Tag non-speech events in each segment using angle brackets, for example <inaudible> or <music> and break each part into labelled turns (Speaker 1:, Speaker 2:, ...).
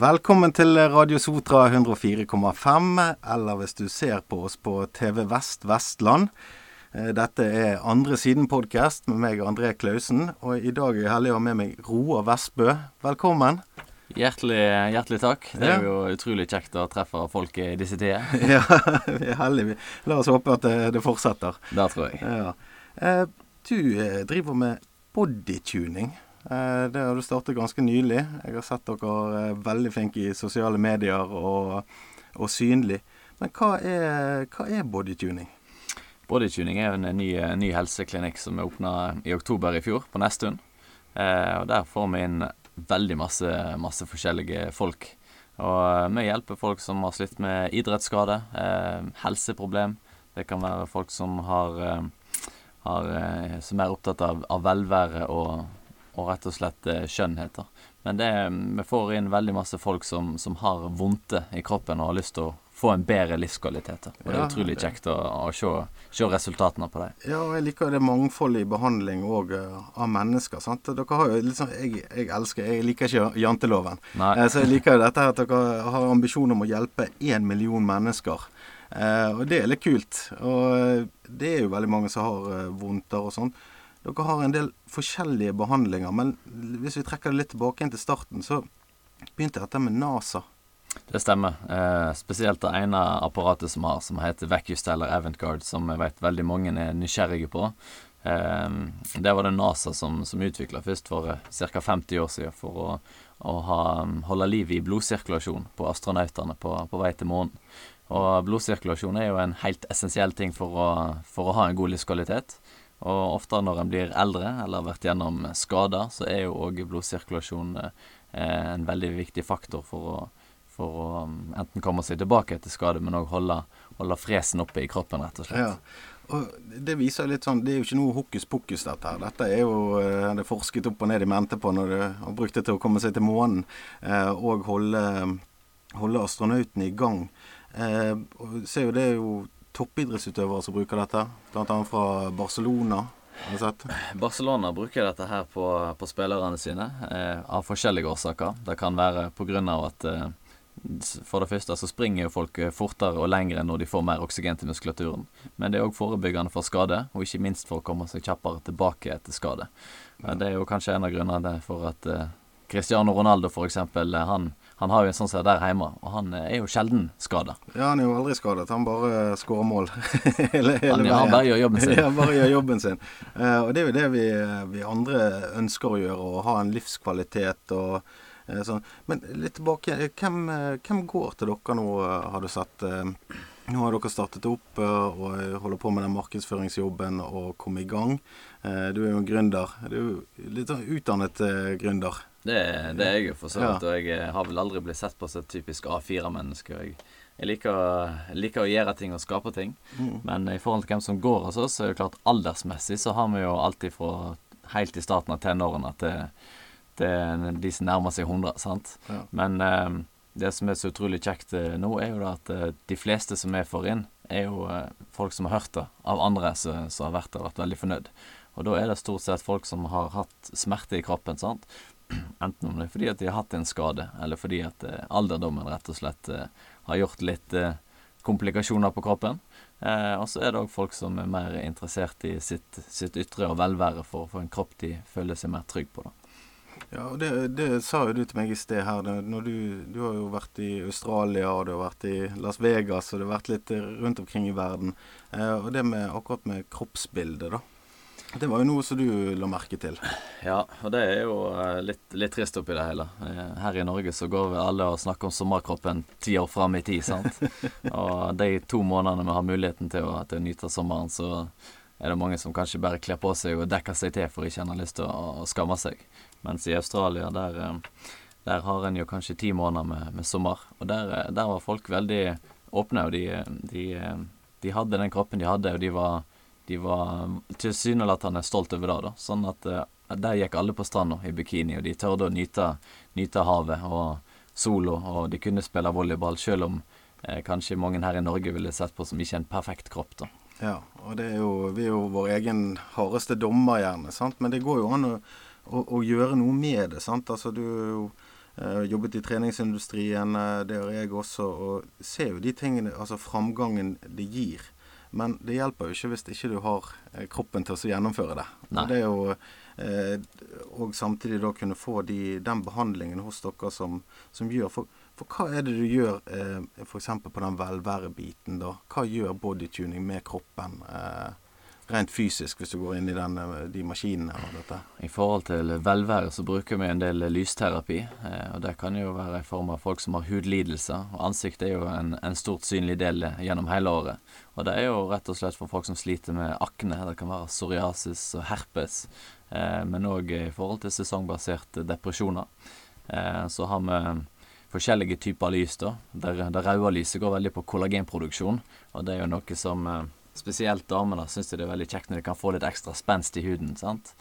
Speaker 1: Velkommen til Radio Sotra 104,5, eller hvis du ser på oss på TV Vest Vestland. Eh, Dette er Andre Siden-podkast med meg, André Klausen. Og i dag er jeg heldig å ha med meg Roar Vestbø. Velkommen.
Speaker 2: Hjertelig, hjertelig takk. Det er jo utrolig kjekt å treffe folk i disse tider. <laughs>
Speaker 1: Ja, vi er heldige. La oss håpe at det, det fortsetter.
Speaker 2: Det tror jeg.
Speaker 1: Ja. Eh, Du eh, driver med bodytuning. Eh, Det har du startet ganske nylig. Jeg har sett dere er veldig flinke i sosiale medier og, og synlig. Men hva er, hva er bodytuning?
Speaker 2: Bodytuning er en ny, ny helseklinikk som er åpna i oktober i fjor, på Nesttun. Eh, og der får vi inn veldig masse, masse forskjellige folk. Og eh, vi hjelper folk som har slitt med idrettsskade, eh, helseproblem. Det kan være folk som har, eh, har som er opptatt av, av velvære og, og rett og slett skjønnheter. skjønnhet. Men det, vi får inn veldig masse folk som, som har vondte i kroppen og har lyst til å få en bedre livskvalitet. Og det er utrolig kjekt å, å se, se resultatene på det.
Speaker 1: Ja, og jeg liker det mangfoldet i behandling òg av mennesker. sant? Dere har jo sånn Jeg, jeg elsker Jeg liker ikke janteloven. Eh, Så jeg liker jo dette her at dere har ambisjon om å hjelpe én million mennesker. Eh, og det er litt kult. Og eh, det er jo veldig mange som har eh, vondter og sånn. Dere har en del forskjellige behandlinger, men hvis vi trekker det litt tilbake inn til starten, så begynte dette med NASA.
Speaker 2: Det stemmer. Eh, spesielt det ene apparatet som har, som heter VacuSteller Avantgarde, som jeg vet veldig mange er nysgjerrige på. Eh, det var det NASA som, som utvikla først for eh, ca. 50 år siden for å, å ha, holde liv i blodsirkulasjon på astronautene på, på vei til månen. Og blodsirkulasjon er jo en helt essensiell ting for å, for å ha en god livskvalitet. Og ofte når en blir eldre eller har vært gjennom skader, så er jo òg blodsirkulasjon eh, en veldig viktig faktor for å, for å um, enten komme seg tilbake etter skade, men òg holde, holde fresen oppe i kroppen, rett og slett.
Speaker 1: Ja. Og det viser litt sånn Det er jo ikke noe hokus pokus, dette her. Dette er jo eh, det er forsket opp og ned i mente på når du har brukt det til å komme seg til månen eh, og holde, holde astronautene i gang. Eh, ser jo det er jo toppidrettsutøvere som bruker dette, annet fra Barcelona. Har du sett?
Speaker 2: Barcelona bruker dette her på, på spillerne sine eh, av forskjellige årsaker. Det kan være pga. at eh, for det første så springer jo folk eh, fortere og lengre når de får mer oksygen til muskulaturen. Men det er òg forebyggende for skade, og ikke minst for å komme seg kjappere tilbake etter skade. Ja. Det er jo kanskje en av grunnene for at eh, Cristiano Ronaldo f.eks. Han, han har jo en sånn som er der hjemme, og han eh, er jo sjelden skada.
Speaker 1: Ja, han er jo aldri skadet. Han bare skårer mål <laughs> hele, hele
Speaker 2: Han, <laughs> han bare gjør jobben sin.
Speaker 1: Ja, bare gjør jobben sin. Uh, og det er jo det vi, vi andre ønsker å gjøre, å ha en livskvalitet og uh, sånn. Men litt tilbake, hvem, hvem går til dere nå, eh, har du sett? Uh, nå har dere startet opp og holder på med den markedsføringsjobben og kommet i gang. Du er jo en gründer. Du er jo litt sånn utdannet gründer.
Speaker 2: Det, det er jeg jo for så vidt, og jeg eh, har vel aldri blitt sett på som et typisk A4-menneske. Jeg, jeg liker, liker å gjøre ting og skape ting, men i forhold til hvem som går hos oss, så er det klart aldersmessig så har vi jo alltid fra helt i starten av tenårene til, til de som nærmer seg 100, sant.
Speaker 1: Ja.
Speaker 2: Men eh, det som er så utrolig kjekt eh, nå, er jo da at eh, de fleste som vi får inn, er jo folk som har hørt det av andre som som har vært der og vært veldig fornøyd. Og da er det stort sett folk som har hatt smerte i kroppen, sant. Enten om det er fordi at de har hatt en skade, eller fordi at eh, alderdommen rett og slett eh, har gjort litt eh, komplikasjoner på kroppen. Eh, og så er det òg folk som er mer interessert i sitt, sitt ytre og velvære for å få en kropp de føler seg mer trygg på. da.
Speaker 1: Ja, og det, det sa jo du til meg i sted her. Når du, du har jo vært i Australia, og du har vært i Las Vegas, og du har vært litt rundt omkring i verden. Eh, og det med akkurat med kroppsbildet, da. Det var jo noe som du la merke til.
Speaker 2: Ja, og det er jo eh, litt, litt trist oppi det hele. Eh, Her i Norge så går vi alle og snakker om sommerkroppen ti år fram i tid, sant. <laughs> Og de to månedene vi har muligheten til å, til å nyte sommeren, så er det mange som kanskje bare kler på seg og dekker seg til for ikke å ha lyst til å, å skamme seg. Mens i Australia, der, eh, der har en jo kanskje ti måneder med, med sommer. Og der, der var folk veldig åpne, og de, de, de hadde den kroppen de hadde, og de var de var tilsynelatende stolt over det. da Sånn at eh, der gikk alle på stranda i bikini, og de tørde å nyte, nyte havet og solo, og de kunne spille volleyball, selv om eh, kanskje mange her i Norge ville sett på som ikke en perfekt kropp. da
Speaker 1: Ja, og det er jo, vi er jo vår egen hardeste dommer, gjerne. sant? Men det går jo an å, å, å gjøre noe med det. sant? Altså, du Uh, jobbet i treningsindustrien, uh, det gjør jeg også, og ser jo de tingene, altså framgangen det gir. Men det hjelper jo ikke hvis ikke du har uh, kroppen til å gjennomføre det. Nei. Det er jo Og samtidig da kunne få de, den behandlingen hos dere som, som gjør for, for, hva er det du gjør eh, f.eks. på den velværebiten, da? Hva gjør bodytuning med kroppen? Eh, rent fysisk, hvis du går inn i den, eh, de maskinene og dette?
Speaker 2: I forhold til velvære så bruker vi en del lysterapi. Eh, og Det kan jo være i form av folk som har hudlidelser. Og ansiktet er jo en, en stort synlig del gjennom hele året. Og det er jo rett og slett for folk som sliter med akne. Det kan være psoriasis og herpes. Eh, men òg i forhold til sesongbaserte depresjoner. Så har vi forskjellige typer lys. da. Det, det røde lyset går veldig på kollagenproduksjon, og det er jo noe som spesielt damene syns det er veldig kjekt når de kan få litt ekstra spenst i huden. sant?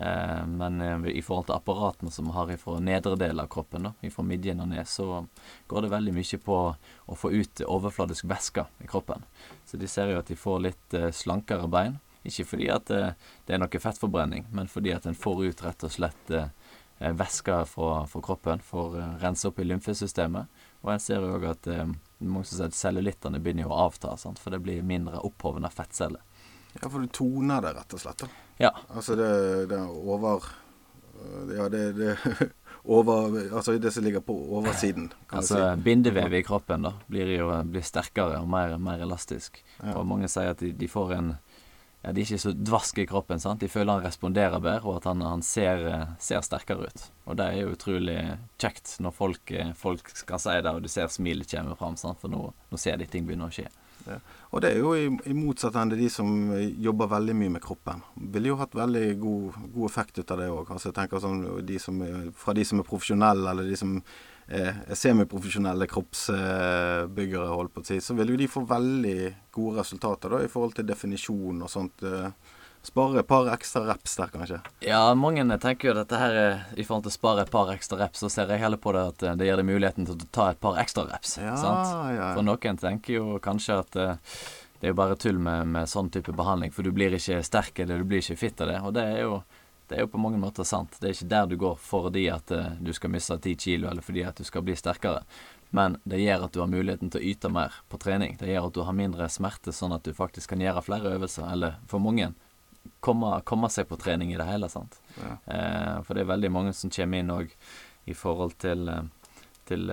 Speaker 2: Eh, men eh, i forhold til apparatene som vi har fra nedre del av kroppen, da, fra midjen og ned, så går det veldig mye på å få ut overfladisk væske i kroppen. Så de ser jo at de får litt eh, slankere bein. Ikke fordi at det er noe fettforbrenning, men fordi at en får ut rett og slett væske fra, fra, kroppen, å rense opp i lymfesystemet. Og en ser jo òg at mange som sier cellulittene begynner å avta, sant? for det blir mindre opphovende fettceller.
Speaker 1: Ja, for du toner det, rett og slett? da.
Speaker 2: Ja.
Speaker 1: Altså det, det over Ja, det, det <laughs> over, altså det som ligger på oversiden.
Speaker 2: kan altså si. Bindevevet i kroppen da, blir jo blir sterkere og mer, mer elastisk. Ja. Og mange sier at de, de får en ja, de er ikke så dvaske i kroppen. sant? De føler han responderer bedre, og at han, han ser, ser, sterkere ut. Og det er jo utrolig kjekt når folk, folk skal si det, og du ser smilet kommer fram, sant? for nå, nå ser de ting begynner å skje.
Speaker 1: Ja. Og det er jo i, i motsatt ende de som jobber veldig mye med kroppen. Ville jo hatt veldig god, god effekt ut av det òg. Altså, jeg sånn, de fra de som er profesjonelle, eller de som er semiprofesjonelle kroppsbyggere, holdt på å si, så vil jo de få veldig gode resultater da, i forhold til definisjon og sånt. Eh, spare et par ekstra reps der, kanskje?
Speaker 2: Ja, mange tenker jo dette her i forhold til å spare et par ekstra reps, så ser jeg heller på det at eh, det gir deg muligheten til å ta et par ekstra reps. Ja, sant? Ja. For noen tenker jo kanskje at uh, det er jo bare tull med, med, sånn type behandling, for du blir ikke sterk eller du blir ikke fit av det. Og det er jo det er jo på mange måter sant. Det er ikke der du går fordi at du skal miste ti kilo, eller fordi at du skal bli sterkere. Men det gjør at du har muligheten til å yte mer på trening. Det gjør at du har mindre smerte, sånn at du faktisk kan gjøre flere øvelser. Eller for mange komme, komme seg på trening i det hele. sant? Ja. Eh, for det er veldig mange som kommer inn òg i forhold til, uh, til,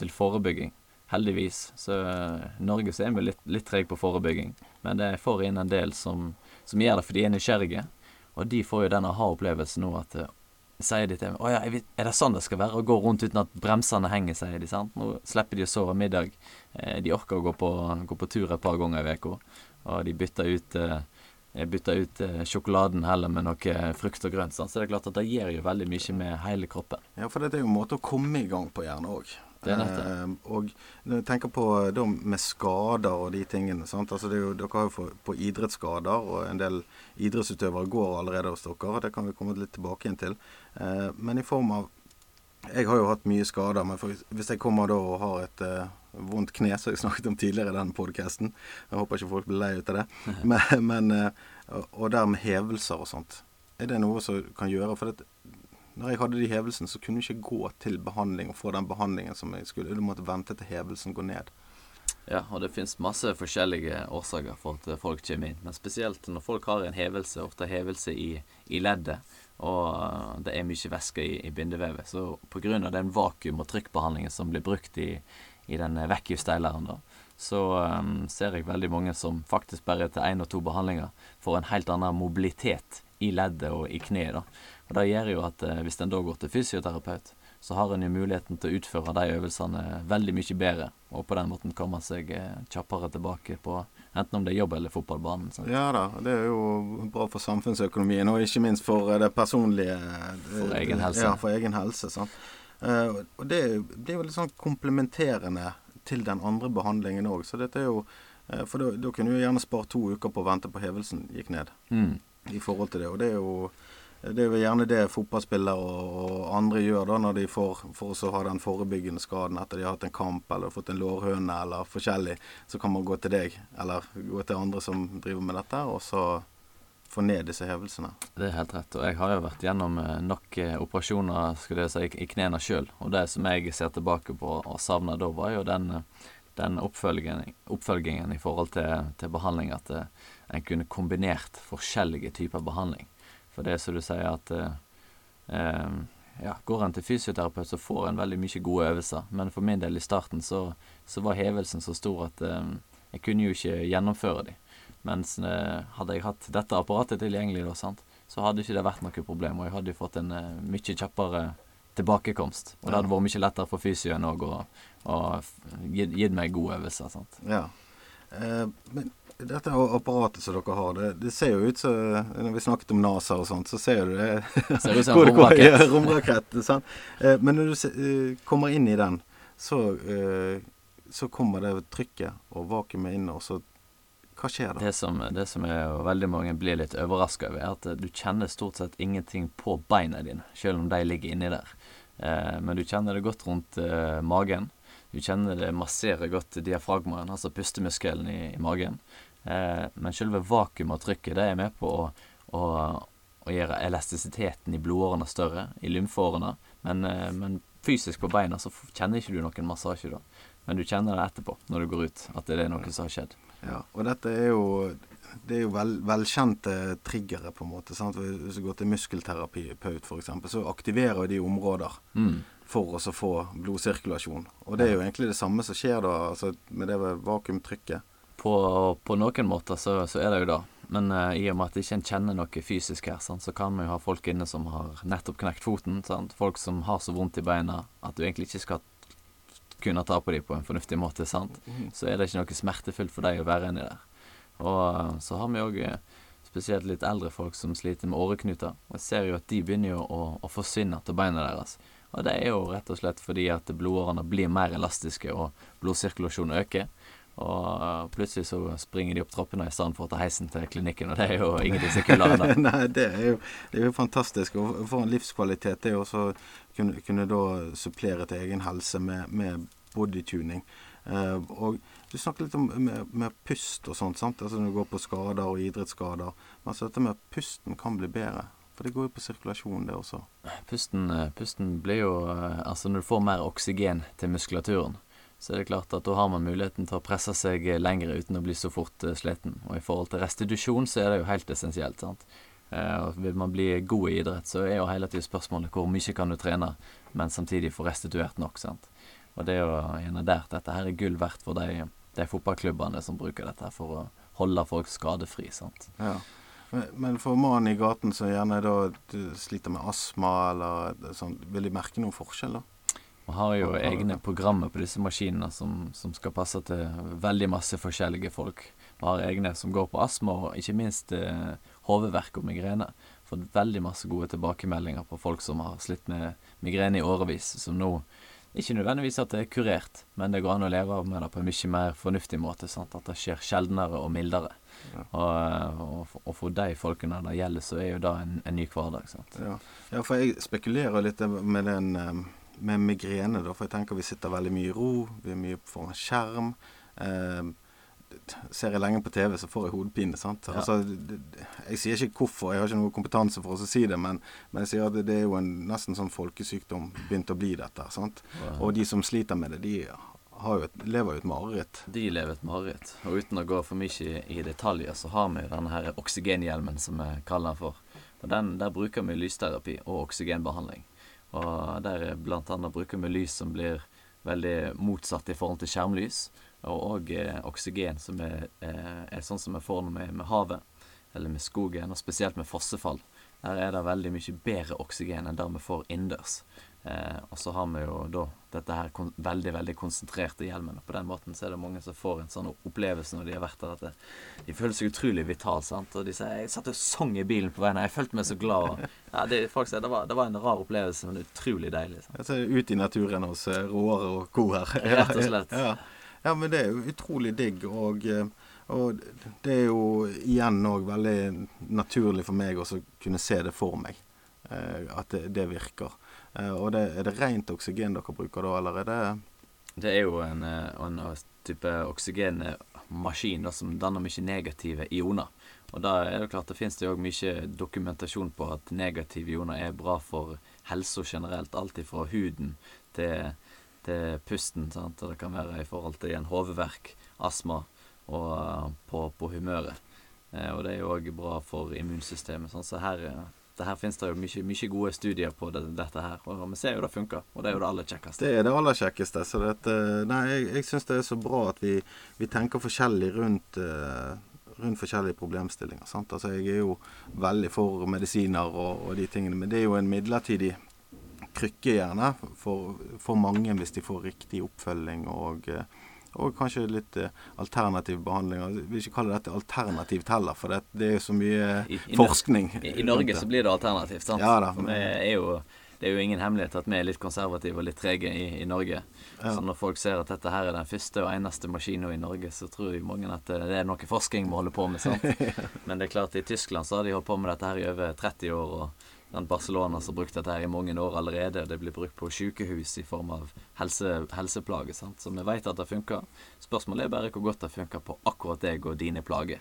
Speaker 2: til forebygging. Heldigvis. Så i Norge så er vi litt, litt trege på forebygging. Men det får inn en del som, som gjør det fordi de er nysgjerrige. Og de får jo den aha-opplevelsen nå at Sier de til meg 'Å ja, er det sånn det skal være?' Å gå rundt uten at bremsene henger, sier de. sant? Nå slipper de å sove middag. Eh, de orker å gå på, gå på, tur et par ganger i uka. Og de bytter ut eh, bytter ut eh, sjokoladen heller med noe frukt og grønt. Så det er klart at det gir jo veldig mye med hele kroppen.
Speaker 1: Ja, for det er jo en måte å komme i gang på gjerne òg. Eh, og når jeg tenker på da med skader og de tingene? Altså det jo, Dere har jo på idrettsskader, og en del idrettsutøvere går allerede hos dere. Det kan vi komme litt tilbake igjen til. Eh, men i form av Jeg har jo hatt mye skader, men for, hvis jeg kommer da og har et eh, vondt kne, som jeg snakket om tidligere i den podkasten Jeg håper ikke folk blir lei ut av det. <laughs> Men, men, eh, og der med hevelser og sånt. Er det noe som kan gjøre? For det, når jeg hadde de hevelsene, så kunne jeg ikke gå til behandling og få den behandlingen som jeg skulle. Du måtte vente til hevelsen går ned.
Speaker 2: Ja, og det finnes masse forskjellige årsaker for at folk kommer inn. Men spesielt når folk har en hevelse, ofte hevelse i, i leddet, og det er mye væske i, i bindevevet. Så pga. den vakuum- og trykkbehandlingen som blir brukt i, i den vekkjuststeileren, da, så um, ser jeg veldig mange som faktisk bare etter én og to behandlinger får en helt annen mobilitet i leddet og i kneet. Og Det gjør jo at uh, hvis en da går til fysioterapeut, så har en jo muligheten til å utføre de øvelsene veldig mye bedre, og på den måten komme seg eh, kjappere tilbake på enten om det er jobb eller fotballbanen.
Speaker 1: Sant? Ja da, det er jo bra for samfunnsøkonomien, og ikke minst for eh, det personlige
Speaker 2: For egen helse.
Speaker 1: Ja, for egen helse. sant? Og det, det, er jo litt sånn komplementerende til den andre behandlingen òg. Så dette er jo uh, For da kunne du gjerne spart to uker på å vente på hevelsen gikk ned. Mm. I forhold til det. Og det er jo det er jo gjerne det fotballspillere og, andre gjør da når de får for å ha den forebyggende skaden etter de har hatt en kamp eller fått en lårhøne eller forskjellig. Så kan man gå til deg eller gå til andre som driver med dette, og så få ned disse hevelsene.
Speaker 2: Det er helt rett. Og jeg har jo vært gjennom eh, nok eh, operasjoner skulle jeg si, i knærne sjøl. Og det som jeg ser tilbake på og savner da, var jo den, eh, den oppfølgingen, oppfølgingen, i forhold til, til behandling. At uh, en kunne kombinert forskjellige typer behandling. For det er som du sier at eh, ja, Går en til fysioterapeut, så får en veldig mye gode øvelser. Men for min del i starten så, så var hevelsen så stor at eh, jeg kunne jo ikke gjennomføre de. Mens uh, hadde jeg hatt dette apparatet tilgjengelig, da, sant, så hadde ikke det vært noe problem. Og jeg hadde jo fått en uh, mye kjappere tilbakekomst. Og det hadde vært mye lettere for fysioen òg å, gi gitt meg gode øvelser. Sant?
Speaker 1: Ja. Eh, men dette apparatet som dere har, det, det ser jo ut som Når vi snakket om NASA og sånt, så ser du det <laughs>
Speaker 2: Ser ut som en <laughs> romrakett. <laughs>
Speaker 1: Romrakett sant? Eh, men når du se, eh, kommer inn i den, så, eh, så kommer det trykket og vakuumet inn, og så hva skjer da?
Speaker 2: Det som, det som er, veldig mange blir litt overraska over, er at du kjenner stort sett ingenting på beina dine, selv om de ligger inni der. Eh, men du kjenner det godt rundt eh, magen. Du kjenner det masserer godt diafragmaen, altså pustemuskelen i, i magen. Eh, men selve vakuumet og trykket, det er med på å, å, å gjøre elastisiteten i blodårene større, i lymfeårene. Men, eh, men fysisk på beina så kjenner ikke du noen massasje da. Men du kjenner det etterpå, når du går ut, at det er noe som har skjedd.
Speaker 1: Ja, og dette er jo det er jo vel, velkjente triggere, på en måte. Sant? Hvis du går til muskelterapeut f.eks., så aktiverer de områder mm. for å få blodsirkulasjon. Og det er jo egentlig det samme som skjer da, altså med det vakuumtrykket.
Speaker 2: På, på, noen måter så, så, er det jo det. Men uh, i og med at ikke en kjenner noe fysisk her, sant, så kan vi jo ha folk inne som har nettopp knekt foten. Sant? Folk som har så vondt i beina at du egentlig ikke skal kunne ta på dem på en fornuftig måte, sant? Mhm. så er det ikke noe smertefullt for deg å være inni der. Og eh, så har vi òg eh, spesielt litt eldre folk som sliter med åreknuter. Og jeg ser jo at de begynner jo å, å forsvinne til beina deres. Og det er jo rett og slett fordi at blodårene blir mer elastiske, og blodsirkulasjonen øker. Og eh, plutselig så springer de opp trappene i stedet for å ta heisen til klinikken, og det er jo ingenting som er kulere enn det. <laughs>
Speaker 1: Nei, det er, jo, det er jo fantastisk. Og for en livskvalitet det er jo også kunne, kunne da supplere til egen helse med, med bodytuning. Uh, og du snakker litt om med, med pust og sånt, sant? Altså når du går på skader og idrettsskader. Men altså dette med pusten kan bli bedre. For det går jo på sirkulasjon, det også.
Speaker 2: Pusten, eh, pusten blir jo eh, Altså når du får mer oksygen til muskulaturen, så er det klart at da har man muligheten til å presse seg lenger uten å bli så fort sliten. Og i forhold til restitusjon så er det jo helt essensielt. sant? Uh, vil man bli god i idrett, så er jo hele tiden spørsmålet hvor mye kan du trene, men samtidig få restituert nok. sant? Og det er jo gjerne der dette her er gull verdt for de, de fotballklubbene som bruker dette for å holde folk skadefri. sant?
Speaker 1: Ja. Men for mannen i gaten som gjerne da sliter med astma eller sånn, vil de merke noen forskjell da?
Speaker 2: Vi har jo egne programmer på disse maskinene som, som, skal passe til veldig masse forskjellige folk. Vi har egne som går på astma og ikke minst eh, hodeverk og migrene. Fått veldig masse gode tilbakemeldinger på folk som har slitt med migrene i årevis, som nå ikke nødvendigvis at det er kurert, men det går an å leve med det på en mye mer fornuftig måte. Sant? At det skjer sjeldnere og mildere. Ja. Og, og, og, for de folkene det gjelder, så er jo det en, en ny hverdag.
Speaker 1: Ja. ja. for jeg spekulerer litt med den med migrene, da. For jeg tenker vi sitter veldig mye i ro, vi er mye foran skjerm. Eh, ser jeg lenge på TV, så får jeg hodepine. sant? Ja. Altså, jeg sier ikke hvorfor, jeg har ikke noe kompetanse for å si det, men, men jeg sier at det, er jo en nesten sånn folkesykdom begynt å bli dette. sant? Ja. Og de som sliter med det, de jo et, lever jo et mareritt.
Speaker 2: De lever et mareritt. Og uten å gå for mye i detaljer, så har vi denne her oksygenhjelmen, som vi kaller den for. Og den, Der bruker vi lysterapi og oksygenbehandling. Og der blant annet bruker vi lys som blir veldig motsatt i forhold til skjermlys og eh, oksygen, som er, eh, er, sånn som vi får med, med, havet, eller med skogen, og spesielt med fossefall. Der er det veldig mye bedre oksygen enn det vi får innendørs. Eh, og så har vi jo da dette her veldig veldig konsentrerte hjelmen. Og på den måten så er det mange som får en sånn opplevelse når de har vært der, at de føler seg utrolig vital. sant? Og de sier 'Jeg satt og sang i bilen på veien, jeg følte meg så glad'. ja, det, folk sier det var, det var en rar opplevelse, men utrolig deilig.
Speaker 1: Sant? Altså, ut i naturen hos Roar og co. her.
Speaker 2: Rett og slett. ja.
Speaker 1: Ja, men det er jo utrolig digg. Og, eh, og det er jo igjen òg veldig naturlig for meg å kunne se det for meg. Eh, at det, det virker. Eh, og det, er det rent oksygen dere bruker da, eller er det
Speaker 2: Det er jo en, en type oksygenmaskin som danner mye negative ioner. Og da er det klart det finnes det òg mye dokumentasjon på at negative ioner er bra for helsa generelt. Alt fra huden til, til pusten. Sant? Og det kan være i forhold til igjen hodeverk, astma og uh, på, på, humøret. Uh, og det er jo òg bra for immunsystemet. Sånn. Så her, det her finnes det jo mye, mye gode studier på det, dette her. Og vi ser jo det funker, og det er jo det aller kjekkeste.
Speaker 1: Det er det aller kjekkeste. Så dette, nei, jeg, jeg syns det er så bra at vi, vi tenker forskjellig rundt rundt forskjellige problemstillinger. Sant? Altså, jeg er jo veldig for medisiner og, og, de tingene, men det er jo en midlertidig krykke gjerne for, for mange hvis de får riktig oppfølging og, og kanskje litt uh, alternativ behandling. Jeg vil ikke kalle dette alternativt heller, for det, det er jo så mye I, i, forskning.
Speaker 2: I, i Norge så blir det alternativt, sant?
Speaker 1: Ja, da,
Speaker 2: men, vi er jo det er jo ingen hemmelighet at vi er litt konservative og litt trege i, i Norge. Ja. Så når folk ser at dette her er den første og eneste maskinen i Norge, så tror jo mange at det er noe forskning vi holder på med. sant? <laughs> Men det er klart, i Tyskland så har de holdt på med dette her i over 30 år. og Barcelona som har brukt dette her i mange år allerede. Det blir brukt på sykehus i form av helse, helseplager. Så vi vet at det funker. Spørsmålet er bare hvor godt det funker på akkurat deg og dine plager.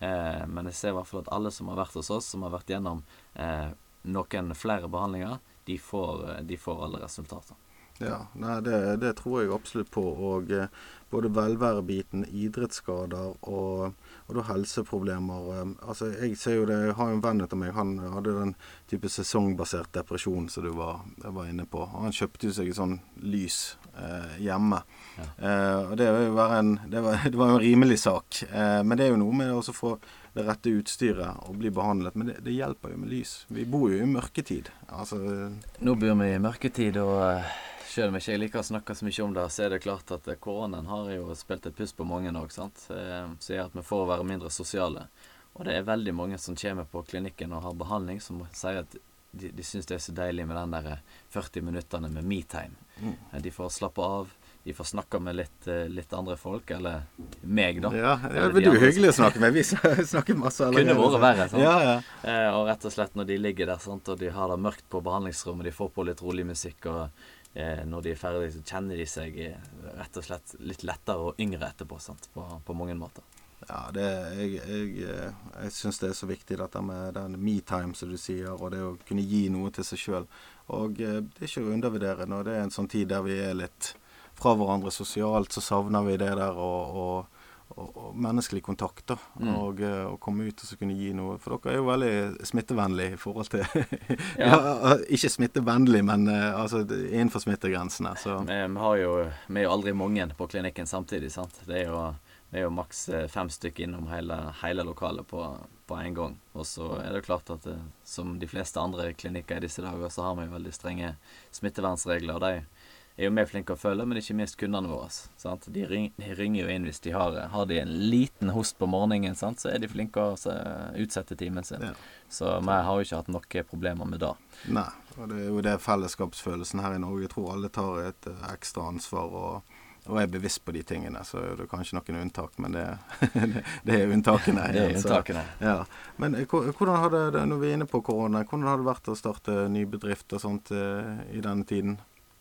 Speaker 2: Eh, men jeg ser i hvert fall at alle som har vært hos oss, som har vært gjennom eh, noen flere behandlinger, de får, de får alle resultater.
Speaker 1: Ja, nei, det, det, tror jeg absolutt på. Og eh, både velværebiten, idrettsskader og, og da helseproblemer. Eh, altså, Jeg ser jo det, jeg har jo en venn etter meg, han hadde den type sesongbasert depresjon som du var, var inne på. Han kjøpte jo seg et sånn lys eh, hjemme. Ja. Eh, og det, var en, det, var, <laughs> det var en rimelig sak. Eh, men det er jo noe med å få det rette utstyret og bli behandlet. Men det, det, hjelper jo med lys. Vi bor jo i mørketid. Altså,
Speaker 2: Nå bor vi i mørketid, og uh, selv om jeg ikke liker å snakke så mye om det, så er det klart at uh, koronaen har jo spilt et puss på mange òg, sant. Så gjør at vi får være mindre sosiale. Og det er veldig mange som kommer på klinikken og har behandling, som sier at de, de syns det er så deilig med den der 40 minuttene med metime. Mm. De får slappe av de får snakke med litt, eh, litt, andre folk, eller meg, da.
Speaker 1: Ja, det blir jo hyggelig å snakke med. Vi <laughs> snakker masse
Speaker 2: allerede. Kunne vært verre. sant?
Speaker 1: Ja, ja.
Speaker 2: Eh, og rett og slett når de ligger der sant, og de har det mørkt på behandlingsrommet, de får på litt rolig musikk, og eh, når de er ferdige, så kjenner de seg eh, rett og slett litt lettere og yngre etterpå, på, på mange måter.
Speaker 1: Ja, det, jeg, jeg, eh, jeg syns det er så viktig dette med den me-time, som du sier, og det å kunne gi noe til seg sjøl. Og det er ikke å undervurdere når det er en sånn tid der vi er litt fra hverandre sosialt, så savner vi det der og, og, og, menneskelig kontakt. da, mm. og, eh, og, komme ut og så kunne gi noe. For dere er jo veldig smittevennlige i forhold til <laughs> ja. ja. Ikke smittevennlig, men uh, altså innenfor smittegrensene. Så.
Speaker 2: Vi, vi, har jo, vi er jo aldri mange på klinikken samtidig. sant? Det er jo, det er jo maks eh, fem stykker innom hele, hele lokalet på, på en gang. Og så er det klart at som de fleste andre klinikker i disse dager, så har vi veldig strenge smittevernregler. og de er jo vi flinke å følge, men ikke minst kundene våre. Sant? De, ring, de, ringer jo inn hvis de har, har de en liten host på morgenen, sant? så er de flinke å utsette timen sin. Ja. Så vi har jo ikke hatt noen problemer med det.
Speaker 1: Nei, og det er jo det fellesskapsfølelsen her i Norge. Jeg tror alle tar et uh, ekstra ansvar og, og, er bevisst på de tingene. Så er det kanskje noen unntak, men det, <laughs> det er unntakene. <laughs>
Speaker 2: det er unntakene.
Speaker 1: Ja. Men eh, hvordan har det, når vi er inne på korona, hvordan har det vært å starte ny bedrift og sånt i denne tiden?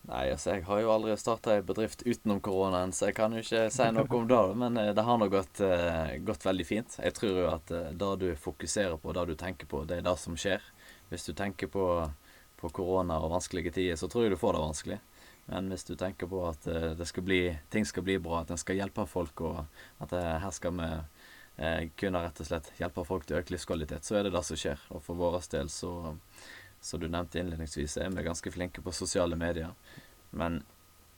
Speaker 2: Nei, altså jeg har jo aldri starta ei bedrift utenom koronaen, så jeg kan jo ikke si noe om det. Men eh, det har nå gått, uh, gått, veldig fint. Jeg tror jo at uh, det du fokuserer på, det du tenker på, det er det som skjer. Hvis du tenker på, på korona og vanskelige tider, så tror jeg du får det vanskelig. Men hvis du tenker på at skal bli, ting skal bli bra, at en skal hjelpe folk, og at her skal vi kunne rett og slett hjelpe folk til økt livskvalitet, så er det det som skjer. Og for vår del så som du nevnte innledningsvis, er vi ganske flinke på sosiale medier. Men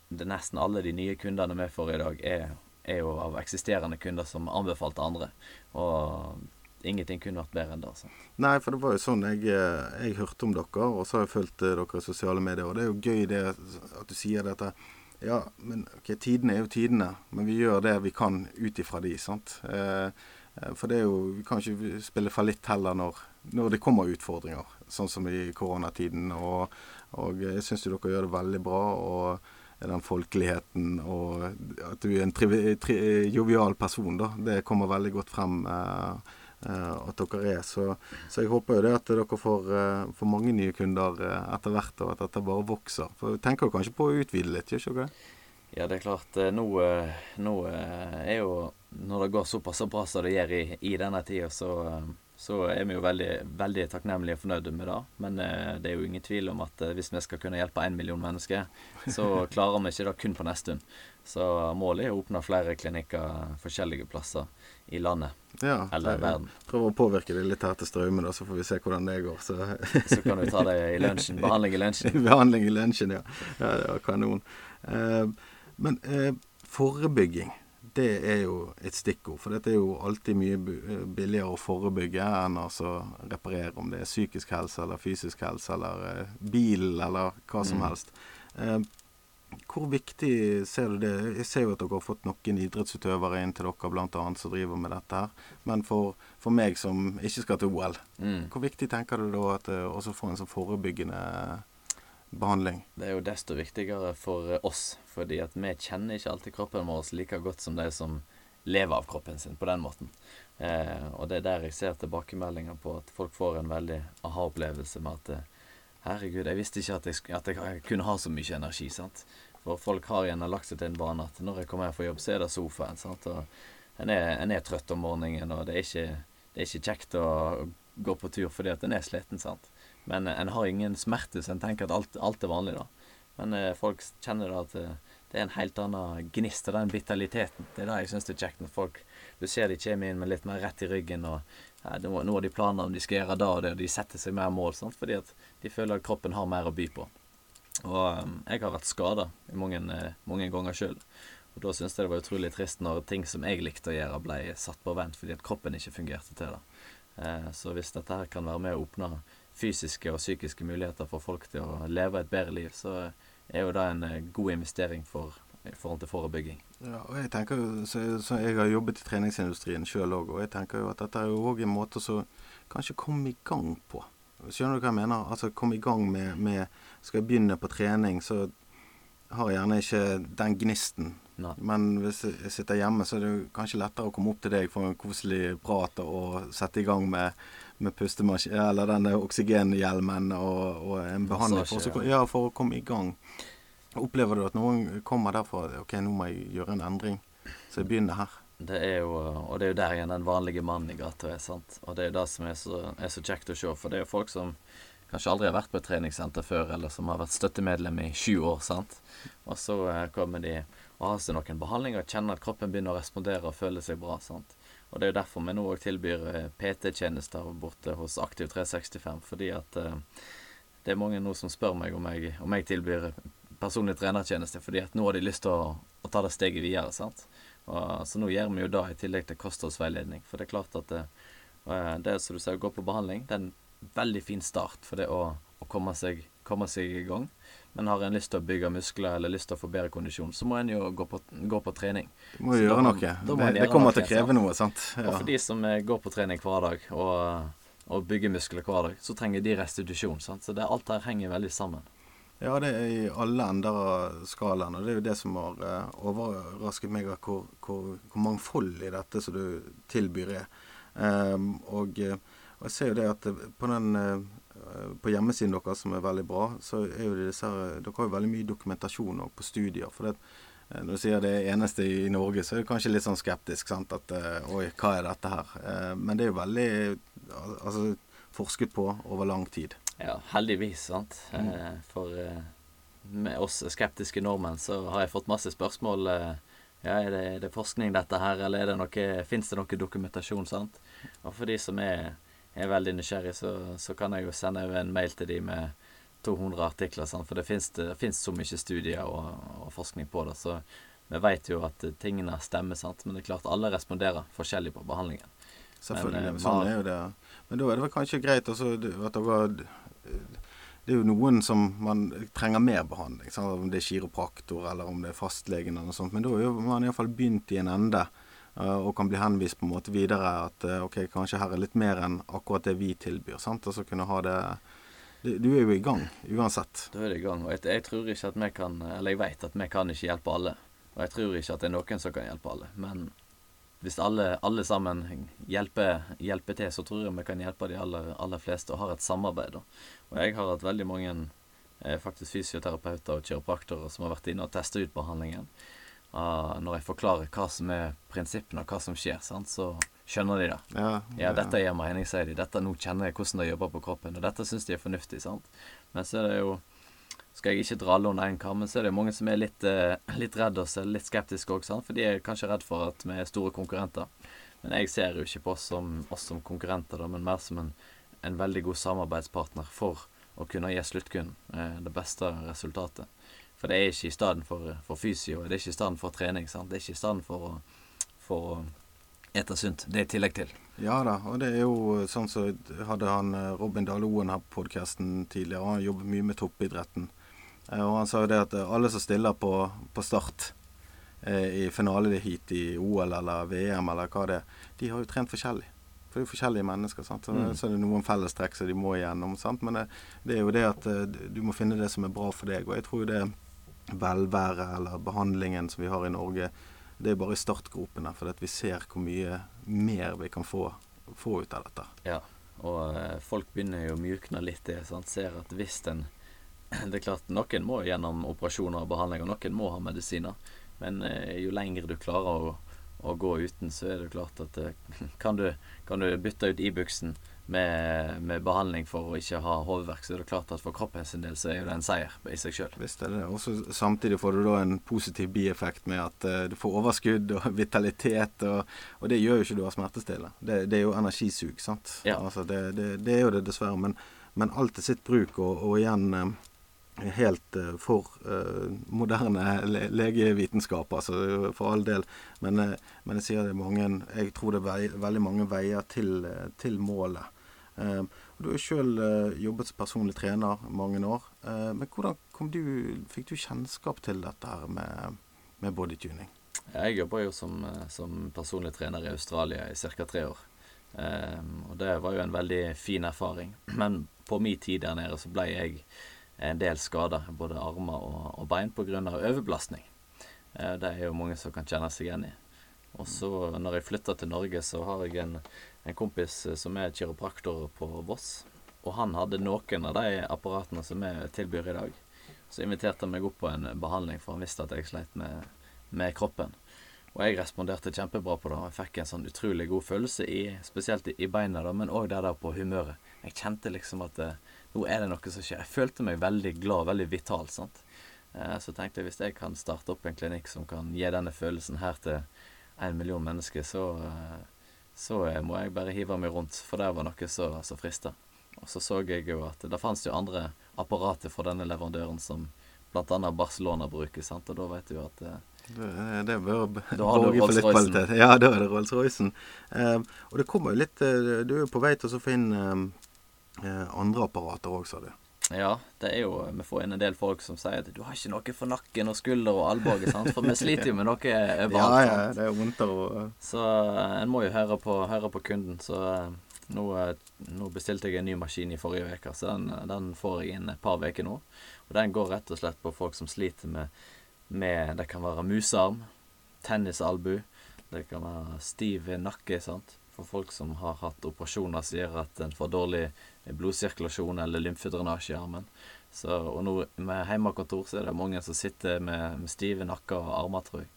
Speaker 2: det nesten alle de nye kundene vi får i dag, er, er jo av eksisterende kunder som anbefalte andre. Og ingenting kunne vært bedre enn det. Sant?
Speaker 1: Nei, for det var jo sånn jeg, eh, jeg hørte om dere, og så har jeg fulgt eh, dere i sosiale medier. Og det er jo gøy det at du sier dette. Ja, men ok, tidene er jo tidene, men vi gjør det vi kan ut ifra de, sant. Eh, Eh, for det er jo, vi kan ikke spille fallitt heller når, når, det kommer utfordringer, sånn som i koronatiden. Og, og jeg syns dere gjør det veldig bra. og den folkeligheten og at du er en tri, tri, jovial person, da. Det kommer veldig godt frem eh, eh, at dere er. Så, så, jeg håper jo det at dere får, eh, får mange nye kunder eh, etter hvert, og at dette bare vokser. For Tenker du kanskje på å utvide litt, gjør ikke det?
Speaker 2: Ja, det er klart. Nå, nå er jo Når det går såpass bra som det gjør i, i denne tida, så, så er vi jo veldig, veldig takknemlige og fornøyde med det. Men eh, det er jo ingen tvil om at eh, hvis vi skal kunne hjelpe én million mennesker, så <laughs> klarer vi ikke det kun på neste stund. Så målet er å åpne flere klinikker forskjellige plasser i landet
Speaker 1: Ja,
Speaker 2: eller
Speaker 1: i
Speaker 2: verden.
Speaker 1: Prøver å påvirke det litt her til Straume, så får vi se hvordan det går. Så <laughs>
Speaker 2: Så kan vi ta det i lunsjen. Behandling i lunsjen. <laughs>
Speaker 1: Behandling i lunsjen, ja. ja. Det var kanon. Eh, men eh, forebygging, det er jo et stikkord. For dette er jo alltid mye billigere å forebygge enn altså reparere, om det er psykisk helse eller fysisk helse eller eh, bil eller hva som
Speaker 2: Mm.
Speaker 1: helst. Eh, hvor viktig ser du det? Jeg ser jo at dere har fått noen idrettsutøvere inn til dere annet som driver med dette her. Men for, for meg som ikke skal til OL,
Speaker 2: Mm.
Speaker 1: hvor viktig tenker du da at det også får en sånn forebyggende behandling?
Speaker 2: Det er jo desto viktigere for oss, fordi at vi kjenner ikke alltid kroppen vår like godt som de som lever av kroppen sin på den måten. Eh, og det er der jeg ser tilbakemeldinger på at folk får en veldig aha-opplevelse med at eh, Herregud, jeg visste ikke at jeg, at jeg kunne ha så mye energi. sant? For folk har gjerne lagt seg til en vane at når jeg kommer her fra jobb, så er det sofaen. sant? Og en er, en er trøtt om morgenen, og det er ikke, det er ikke kjekt å gå på tur fordi at en er sliten. sant? Men eh, en har ingen smerte, så en tenker at alt, alt er vanlig, da. Men eh, folk kjenner da at eh, det er en helt annen gnist og den vitaliteten. Det er det jeg syns er kjekt når folk Du ser de kommer inn med litt mer rett i ryggen, og ja, nå har de planer om de skal gjøre det og det, og de setter seg mer mål, sant? fordi at de føler at kroppen har mer å by på. Og eh, jeg har vært skada mange, mange ganger sjøl. Og da syns jeg det var utrolig trist når ting som jeg likte å gjøre, ble satt på vent fordi at kroppen ikke fungerte til det. Så hvis dette her kan være med å åpne fysiske og psykiske muligheter for folk til å leve et bedre liv, så er jo det en eh, god investering for, i forhold til forebygging.
Speaker 1: Ja, og jeg tenker jo, så, så Jeg har jobbet i treningsindustrien sjøl òg, og jeg tenker jo at dette er jo òg en måte å kanskje komme i gang på. Skjønner du hva jeg mener? Altså komme i gang med, med Skal jeg begynne på trening, så har jeg gjerne ikke den gnisten.
Speaker 2: Nei.
Speaker 1: Men hvis jeg sitter hjemme, så er det jo kanskje lettere å komme opp til deg, for en koselig prat og sette i gang med, med pustemaskin, eller denne oksygenhjelmen og, og en behandling. For, så- ja, for å komme i gang. Opplever du at noen kommer derfra OK, nå må jeg gjøre en endring, så jeg begynner her.
Speaker 2: Det er jo, og det er jo der igjen den vanlige mannen i gata er. sant? Og det er jo det som er så, er så kjekt å se. For det er jo folk som kanskje aldri har vært på et treningssenter før, eller som har vært støttemedlem i sju år. sant? Og så eh, kommer de og har seg noen behandlinger og kjenner at kroppen begynner å respondere og føle seg bra. sant? Og det er jo derfor vi nå òg tilbyr eh, PT-tjenester borte hos Aktiv 365. Fordi at eh, det er mange nå som spør meg om jeg, om jeg tilbyr personlig trenertjeneste, fordi at nå har de lyst til å, å ta det steget videre. sant? Og, så nå gjør vi jo det i tillegg til kostholdsveiledning. For det er klart at det, eh, det som du sier, å gå på behandling, det er en veldig fin start for det å, å komme, seg, komme seg i gang. Men har en lyst til å bygge muskler eller lyst til å få bedre kondisjon, så må en jo gå på, gå på trening.
Speaker 1: Du må jo gjøre
Speaker 2: da-
Speaker 1: noe.
Speaker 2: da
Speaker 1: Det, det kommer
Speaker 2: noe,
Speaker 1: til å kreve
Speaker 2: sant?
Speaker 1: noe, sant?
Speaker 2: Og for de som eh, går på trening hver dag og, og bygger muskler hver dag, så trenger de restitusjon. Sant? Så det, alt her henger veldig sammen.
Speaker 1: Ja, det er i alle ender av skalaen. Og det er jo det som har eh, overrasket meg, hvor, hvor, hvor mangfoldig dette som du tilbyr er. Um, og, eh, og jeg ser jo det at på den eh, på hjemmesiden deres, som er veldig bra, så er jo disse her Dere har jo veldig mye dokumentasjon på studier. For det, eh, når du sier det eneste i Norge, så er du kanskje litt sånn skeptisk. sant, at eh, Oi, hva er dette her? Eh, men det er jo veldig altså, forsket på over lang tid.
Speaker 2: Ja, heldigvis, sant. Mm. for eh, med oss skeptiske nordmenn så har jeg fått masse spørsmål. Eh, ja, er det, er det forskning dette her, eller er det noe, fins det noe dokumentasjon, sant? Og for de som er, er veldig nysgjerrig, så, så kan jeg jo sende en mail til de med 200 artikler, sant? for det fins det finnes så mye studier og, og forskning på det. Så vi vet jo at tingene stemmer, sant. Men det er klart alle responderer forskjellig på behandlingen.
Speaker 1: Selvfølgelig.
Speaker 2: Men, eh,
Speaker 1: sånn er jo det. Men da er det kanskje greit også at dere Det er jo noen som man trenger mer behandling. Sant? Om det er kiropraktor eller om det er fastlegen eller noe sånt. Men da er jo man iallfall begynt i en ende. Eh, og kan bli henvist på en måte videre at eh, ok, kanskje her er litt mer enn akkurat det vi tilbyr. sant? Og så kunne ha det- Du er jo i gang uansett.
Speaker 2: Da er du i gang. Og jeg, jeg tror ikke at vi kan Eller jeg vet at vi kan ikke hjelpe alle. Og jeg tror ikke at det er noen som kan hjelpe alle. Men hvis alle, alle sammen hjelper, hjelper til, så tror jeg vi kan hjelpe de aller, aller fleste og har et samarbeid. Da. Og jeg har hatt veldig mange eh, faktisk fysioterapeuter og kiropraktorer som har vært inne og testa ut behandlingen. Uh, når jeg forklarer hva som er prinsippene, og hva som skjer, sant, så skjønner de det.
Speaker 1: Ja,
Speaker 2: Ja, dette gir mening, sier de. Dette, nå kjenner jeg hvordan det jobber på kroppen. Og dette syns de er fornuftig, sant. Men så er det jo Skal jeg ikke dra alle under én kam, men så er det mange som er litt, eh, litt redde og så litt skeptiske òg, sant. For de er kanskje redd for at vi er store konkurrenter. Men jeg ser jo ikke på oss som, oss som konkurrenter, da, men mer som en, en veldig god samarbeidspartner for å kunne gi sluttkunden eh, det beste resultatet. For det er ikke i stedet for, for fysio, det er ikke i stedet for trening. sant? Det er ikke i stedet for å, for å ete sunt. Det er i tillegg til.
Speaker 1: Ja da, og det er jo sånn som så hadde han eh, Robin Daloen her på podkasten tidligere. og Han jobber mye med toppidretten. Eh, Og han sa jo det at eh, alle som stiller på, på start eh, i finaleheat i OL eller VM eller hva det er, de har jo trent forskjellig. For det er jo forskjellige mennesker. sant? Så,
Speaker 2: Mm.
Speaker 1: så er det noen fellestrekk som de må igjennom. sant? Men det, det er jo det at eh, du må finne det som er bra for deg. Og jeg tror jo det velvære eller behandlingen som vi har i Norge, det er bare i startgropene. For vi ser hvor mye mer vi kan få, få ut av dette.
Speaker 2: Ja, og eh, folk begynner jo å mjukne litt det. Sant? Ser at hvis en <clears throat> Det er klart, noen må gjennom operasjoner og behandling, og noen må ha medisiner. Men eh, jo lenger du klarer å, å gå uten, så er det klart at eh, <laughs> kan, du, kan du bytte ut Ibux-en med, med behandling for å ikke ha hodeverk, så er det klart at for kroppen sin del så er det en seier i seg sjøl.
Speaker 1: Visst er det det. Og samtidig får du da en positiv bieffekt med at uh, du får overskudd og <laughs> vitalitet, og, og det gjør jo ikke du har smertestillende. Det, det er jo energisug, sant.
Speaker 2: Ja.
Speaker 1: Altså det, det, det er jo det dessverre. Men, men alt til sitt bruk, og, og igjen uh, helt uh, for uh, moderne le legevitenskap, altså for all del. Men, uh, men jeg sier det er mange Jeg tror det er veldig mange veier til, til målet. Eh, og du har jo sjøl jobbet som personlig trener mange år. Eh, men hvordan du, fikk du kjennskap til dette her med, med bodytuning?
Speaker 2: Jeg jobba jo som, eh, som personlig trener i Australia i ca. tre år. Ehm, og det var jo en veldig fin erfaring. <clears throat> Men på min tid der nede så ble jeg en del skader, både armer og, og bein, pga. overbelastning. Eh, det er jo mange som kan kjenne seg igjen i. Og så når jeg flytta til Norge, så har jeg en, en kompis eh, som er kiropraktor på Voss. Og han hadde noen av de apparatene som vi tilbyr i dag. Så inviterte han meg opp på en behandling, for han visste at jeg sleit med, med kroppen. Og jeg responderte kjempebra på det. og Jeg fikk en sånn utrolig god følelse, i, spesielt i, beina, da, men òg der da på humøret. Jeg kjente liksom at eh, nå er det noe som skjer. Jeg følte meg veldig glad, veldig vital. sant? Eh, så tenkte jeg hvis jeg kan starte opp en klinikk som kan gi denne følelsen her til en million mennesker, så, eh, så eh, må jeg bare hive meg rundt, for det var noe så, så frista. Og så så jeg jo at det fantes jo andre apparater fra denne leverandøren som bl.a. Barcelona bruker, sant? og da vet du jo at eh,
Speaker 1: Det, det bør borge for litt kvalitet. Ja, da er det Rolls-Roycen. Eh, og det kommer jo litt eh, Du er jo på vei til å finne inn eh, eh, andre apparater òg, sa du.
Speaker 2: Ja, det er jo Vi får inn en del folk som sier at du har ikke noe for nakken og skulder og albue, sant? For vi sliter jo med noe
Speaker 1: Ja,
Speaker 2: overalt.
Speaker 1: ja,
Speaker 2: sant?
Speaker 1: det er vondt å
Speaker 2: Så eh, en må jo høre på, høre på kunden. Så eh, nå, eh, nå bestilte jeg en ny maskin i forrige uke, så den, eh, den får jeg inn et par uker nå. Og den går rett og slett på folk som sliter med, med Det kan være musearm, tennisalbu, det kan være stiv nakke, sant. For folk som har hatt operasjoner som gjør at en får dårlig blodsirkulasjon eller lymfedrenasje i armen. Så, og nå med hjemmekontor så er det mange som sitter med, med stive nakker og armer, tror jeg.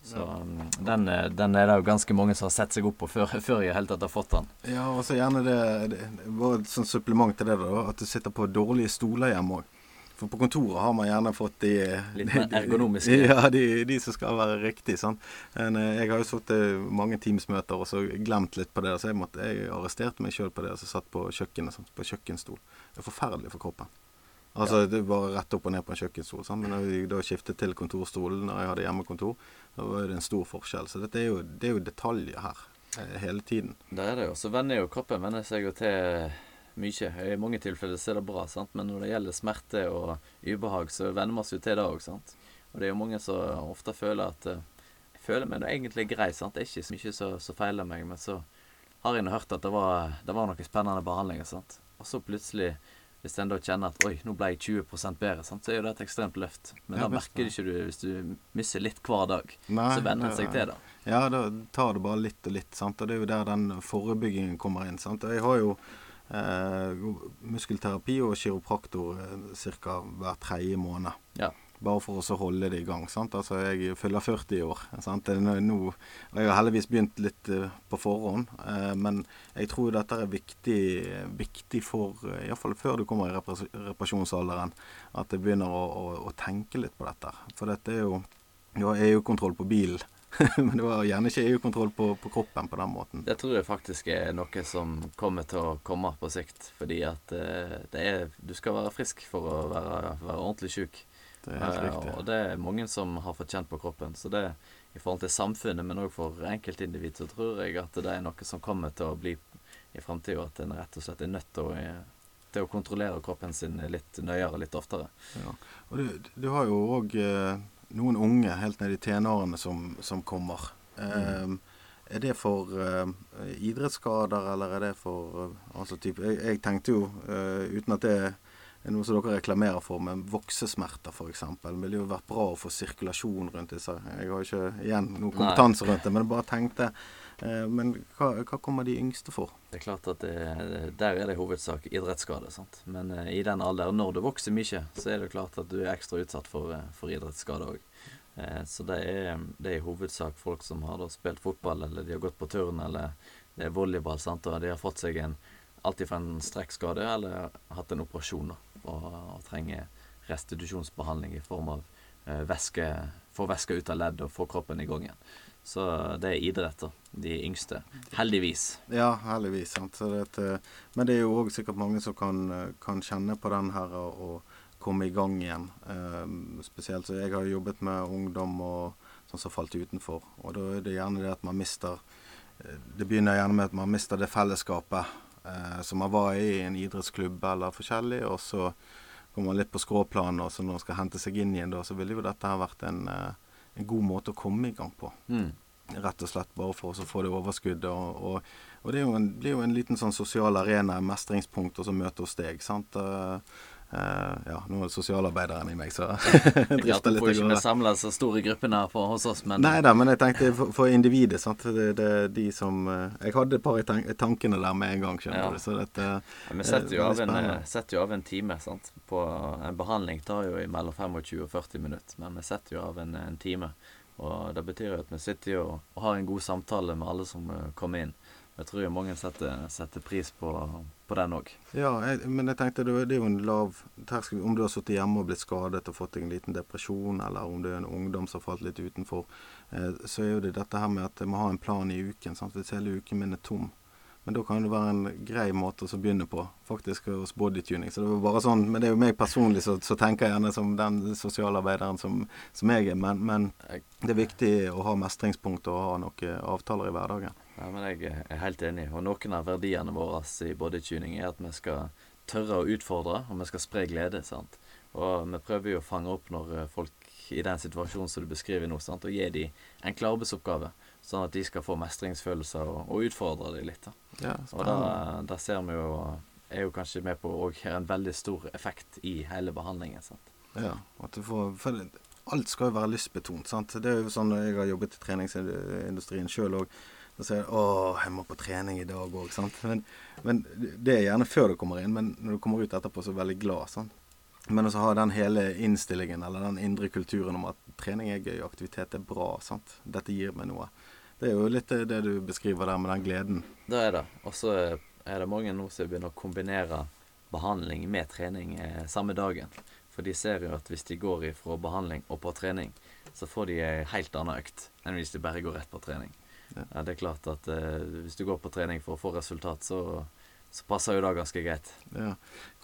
Speaker 2: Så um, den, er- den er det jo ganske mange som har sett seg opp på før, <laughs> før jeg helt tatt har fått den.
Speaker 1: Ja, og så gjerne det, det, det var et sånt supplement til det, da, at du sitter på dårlige stoler hjemme òg. For på kontoret har man gjerne fått de
Speaker 2: Litt mer ergonomiske. <laughs>
Speaker 1: Ja, de, de som skal være riktig. sant? Men eh, jeg har jo sittet mange Teams-møter og så glemt litt på det. Så jeg, måtte, jeg arresterte meg sjøl på det, og så satt på kjøkkenet, sant? på kjøkkenstol. Det er forferdelig for kroppen. Altså, det er bare rett opp og ned på en kjøkkenstol. Sant? Men da jeg da skiftet til kontorstolen når jeg hadde hjemmekontor, da var det en stor forskjell. Så dette er jo, det er jo detaljer her eh, hele tiden.
Speaker 2: Det er det jo. Så vender jo kroppen vender seg jo til mye. I mange tilfeller så er det bra, sant? men når det gjelder smerte og ubehag, så venner vi oss jo til det òg. Og det er jo mange som ofte føler at eh, Jeg føler meg da egentlig grei, sant? det er ikke så mye som feiler meg, men så har nå hørt at det var, det var noen spennende behandlinger. sant? Og så plutselig, hvis en da kjenner at oi, nå ble jeg 20% bedre, sant? så er jo det et ekstremt løft. Men
Speaker 1: Ja,
Speaker 2: da merker du ikke du hvis du mister litt hver dag.
Speaker 1: Nei,
Speaker 2: så venner en seg til det.
Speaker 1: Ja, da tar det bare litt og litt. sant? Og det er jo der den forebyggingen kommer inn. sant? Jeg har jo Eh, muskelterapi og kiropraktor eh, ca. hver tredje måned.
Speaker 2: Ja.
Speaker 1: Bare for å holde det i gang. sant? Altså, Jeg fyller 40 i år. sant? Det nå- jeg har heldigvis begynt litt eh, på forhånd. eh, men jeg tror dette er viktig, viktig for uh, Iallfall før du kommer i reparasjonsalderen. At jeg begynner å, å, å tenke litt på dette. For dette er jo Du har EU-kontroll på bilen. <laughs> men du har gjerne ikke EU-kontroll på, på kroppen på den måten.
Speaker 2: Det tror jeg faktisk er noe som kommer til å komme på sikt. Fordi at eh, det er Du skal være frisk for å være, være ordentlig sjuk.
Speaker 1: Det er helt
Speaker 2: Eh,
Speaker 1: riktig.
Speaker 2: Og det er mange som har fått kjent på kroppen. Så det i forhold til samfunnet, men òg for enkeltindivid, så tror jeg at det er noe som kommer til å bli i framtida. At en rett og slett er nødt til å, til å kontrollere kroppen sin litt nøyere litt oftere.
Speaker 1: Ja. Og du, du har jo òg eh, noen unge helt ned i tenårene som, som kommer. Eh, Er det for eh, idrettsskader, eller er det for eh, altså type, jeg, jeg tenkte jo, uten at det er noe som dere reklamerer for, men voksesmerter f.eks. Det ville jo vært bra å få sirkulasjon rundt disse. Jeg har ikke igjen noe kompetanse rundt det, men jeg bare tenkte eh, Men hva, hva kommer de yngste for?
Speaker 2: Det er klart at det, der er det i hovedsak idrettsskade. sant? Men eh, i den alderen, når du vokser mye, så er det klart at du er ekstra utsatt for, eh, for idrettsskade òg. Eh, så det er, det er i hovedsak folk som har da spilt fotball, eller de har gått på turn, eller det er volleyball, sant? og de har fått seg en alt fra en strekkskade eller hatt en operasjon og, og trenger restitusjonsbehandling i form av eh, væske, få væske ut av ledd og få kroppen i gang igjen. Så det er idrett, da. De yngste. Heldigvis.
Speaker 1: Ja, heldigvis. Det, eh, men det er jo òg sikkert mange som kan, eh, kan kjenne på den her og, komme i gang igjen. Spesielt så jeg har jobbet med ungdom og sånn som falt utenfor. Og da er det gjerne det at man mister Det begynner gjerne med at man mister det fellesskapet eh, som man var i en idrettsklubb eller forskjellig, og så kommer man litt på skråplanet, og så når man skal hente seg inn igjen, da, så ville jo dette ha vært en, eh, en god måte å komme i gang på
Speaker 2: Mm.
Speaker 1: rett og slett bare for å få det overskuddet. Og, og, og det jo en, blir jo en liten sånn sosial arena, mestringspunkt, og så møte hos deg. sant? Eh, ja, nå er det sosialarbeideren i meg som <laughs> drifter litt.
Speaker 2: får ikke samla så store grupper her på, hos oss, men
Speaker 1: Nei da, men jeg tenkte for, for individet. sant? Det, det er de som eh, Jeg hadde et par i tankene der med en gang, skjønner
Speaker 2: Ja.
Speaker 1: du. Så dette
Speaker 2: vi setter jo,
Speaker 1: Eh,
Speaker 2: av en, setter jo av en time. sant? På En behandling tar jo mellom 25 og 40 minutter, men vi setter jo av en, en time. Og Det betyr jo at vi sitter jo og, har en god samtale med alle som eh, kommer inn. Jeg tror jo mange setter, setter pris på, på den òg.
Speaker 1: Ja, jeg, men jeg tenkte det, det er jo en lav terskel Om du har sittet hjemme og blitt skadet og fått deg en liten depresjon, eller om du er en ungdom som har falt litt utenfor, eh, så er jo det dette her med at jeg må ha en plan i uken. Sant? Hvis hele uken min er tom. Men da kan det være en grei måte å begynne på, faktisk hos bodytuning. Så det var bare sånn, Men det er jo meg personlig så, så tenker jeg gjerne som den sosialarbeideren som, som jeg er. Men, men det er viktig å ha mestringspunkt og ha noen avtaler i hverdagen.
Speaker 2: Ja, men jeg er helt enig. Og noen av verdiene våre i bodytuning er at vi skal tørre å utfordre, og vi skal spre glede. sant? Og vi prøver jo å fange opp når eh, folk i den situasjonen som du beskriver nå, sant? og gi dem en klar arbeidsoppgave sånn at de skal få mestringsfølelser og, og utfordre dem litt. da.
Speaker 1: Ja,
Speaker 2: Og da, ser vi jo er jo kanskje med på å ha en veldig stor effekt i hele behandlingen. sant?
Speaker 1: Ja, at du får, alt skal jo være lystbetont. sant? Det er jo sånn jeg har jobbet i treningsindustrien sjøl òg. Da er det 'Å, jeg må på trening i dag òg'. sant? Men, men det er gjerne før du kommer inn, men når du kommer ut etterpå, så er du veldig glad. sant? Men også ha den hele innstillingen, eller den indre kulturen om at trening er gøy, aktivitet er bra. sant? Dette gir meg noe. Det er jo litt det det du beskriver der med den gleden.
Speaker 2: Det er det. Og så er det mange nå som begynner å kombinere behandling med trening eh, samme dagen. For de ser jo at hvis de går ifra behandling og på trening, så får de ei helt annen økt enn hvis de bare går rett på trening.
Speaker 1: Ja.
Speaker 2: Det er klart at eh, hvis du går på trening for å få resultat, så, så passer jo det ganske greit.
Speaker 1: Ja.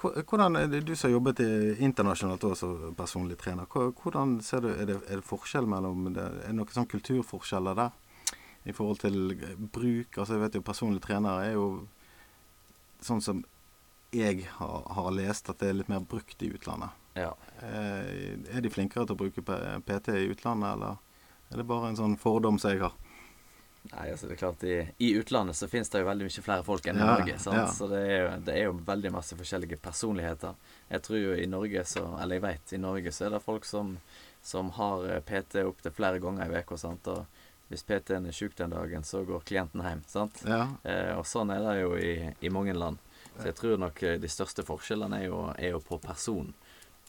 Speaker 1: Hvordan, Du som har jobbet internasjonalt også som personlig trener. Hvordan ser du, Er det, er det forskjell mellom det, Er det noen sånn kulturforskjeller der? I forhold til bruk? altså jeg vet jo Personlig trener er jo sånn som jeg har, har lest, at det er litt mer brukt i utlandet.
Speaker 2: Ja.
Speaker 1: Eh, er de flinkere til å bruke PT i utlandet, eller er det bare en sånn fordom som jeg har?
Speaker 2: Nei, altså det er klart I, i utlandet så finnes det jo veldig mye flere folk enn i
Speaker 1: Ja,
Speaker 2: Norge.
Speaker 1: ja.
Speaker 2: Så det er, jo, det er jo veldig masse forskjellige personligheter. Jeg tror jo i Norge så Eller jeg vet i Norge så er det folk som, som har eh, PT opptil flere ganger i uka. Og hvis PT-en er sjuk den dagen, så går klienten hjem. sant?
Speaker 1: Ja.
Speaker 2: Eh, og sånn er det jo i, i mange land. Så jeg tror nok eh, de største forskjellene er jo, er jo på person.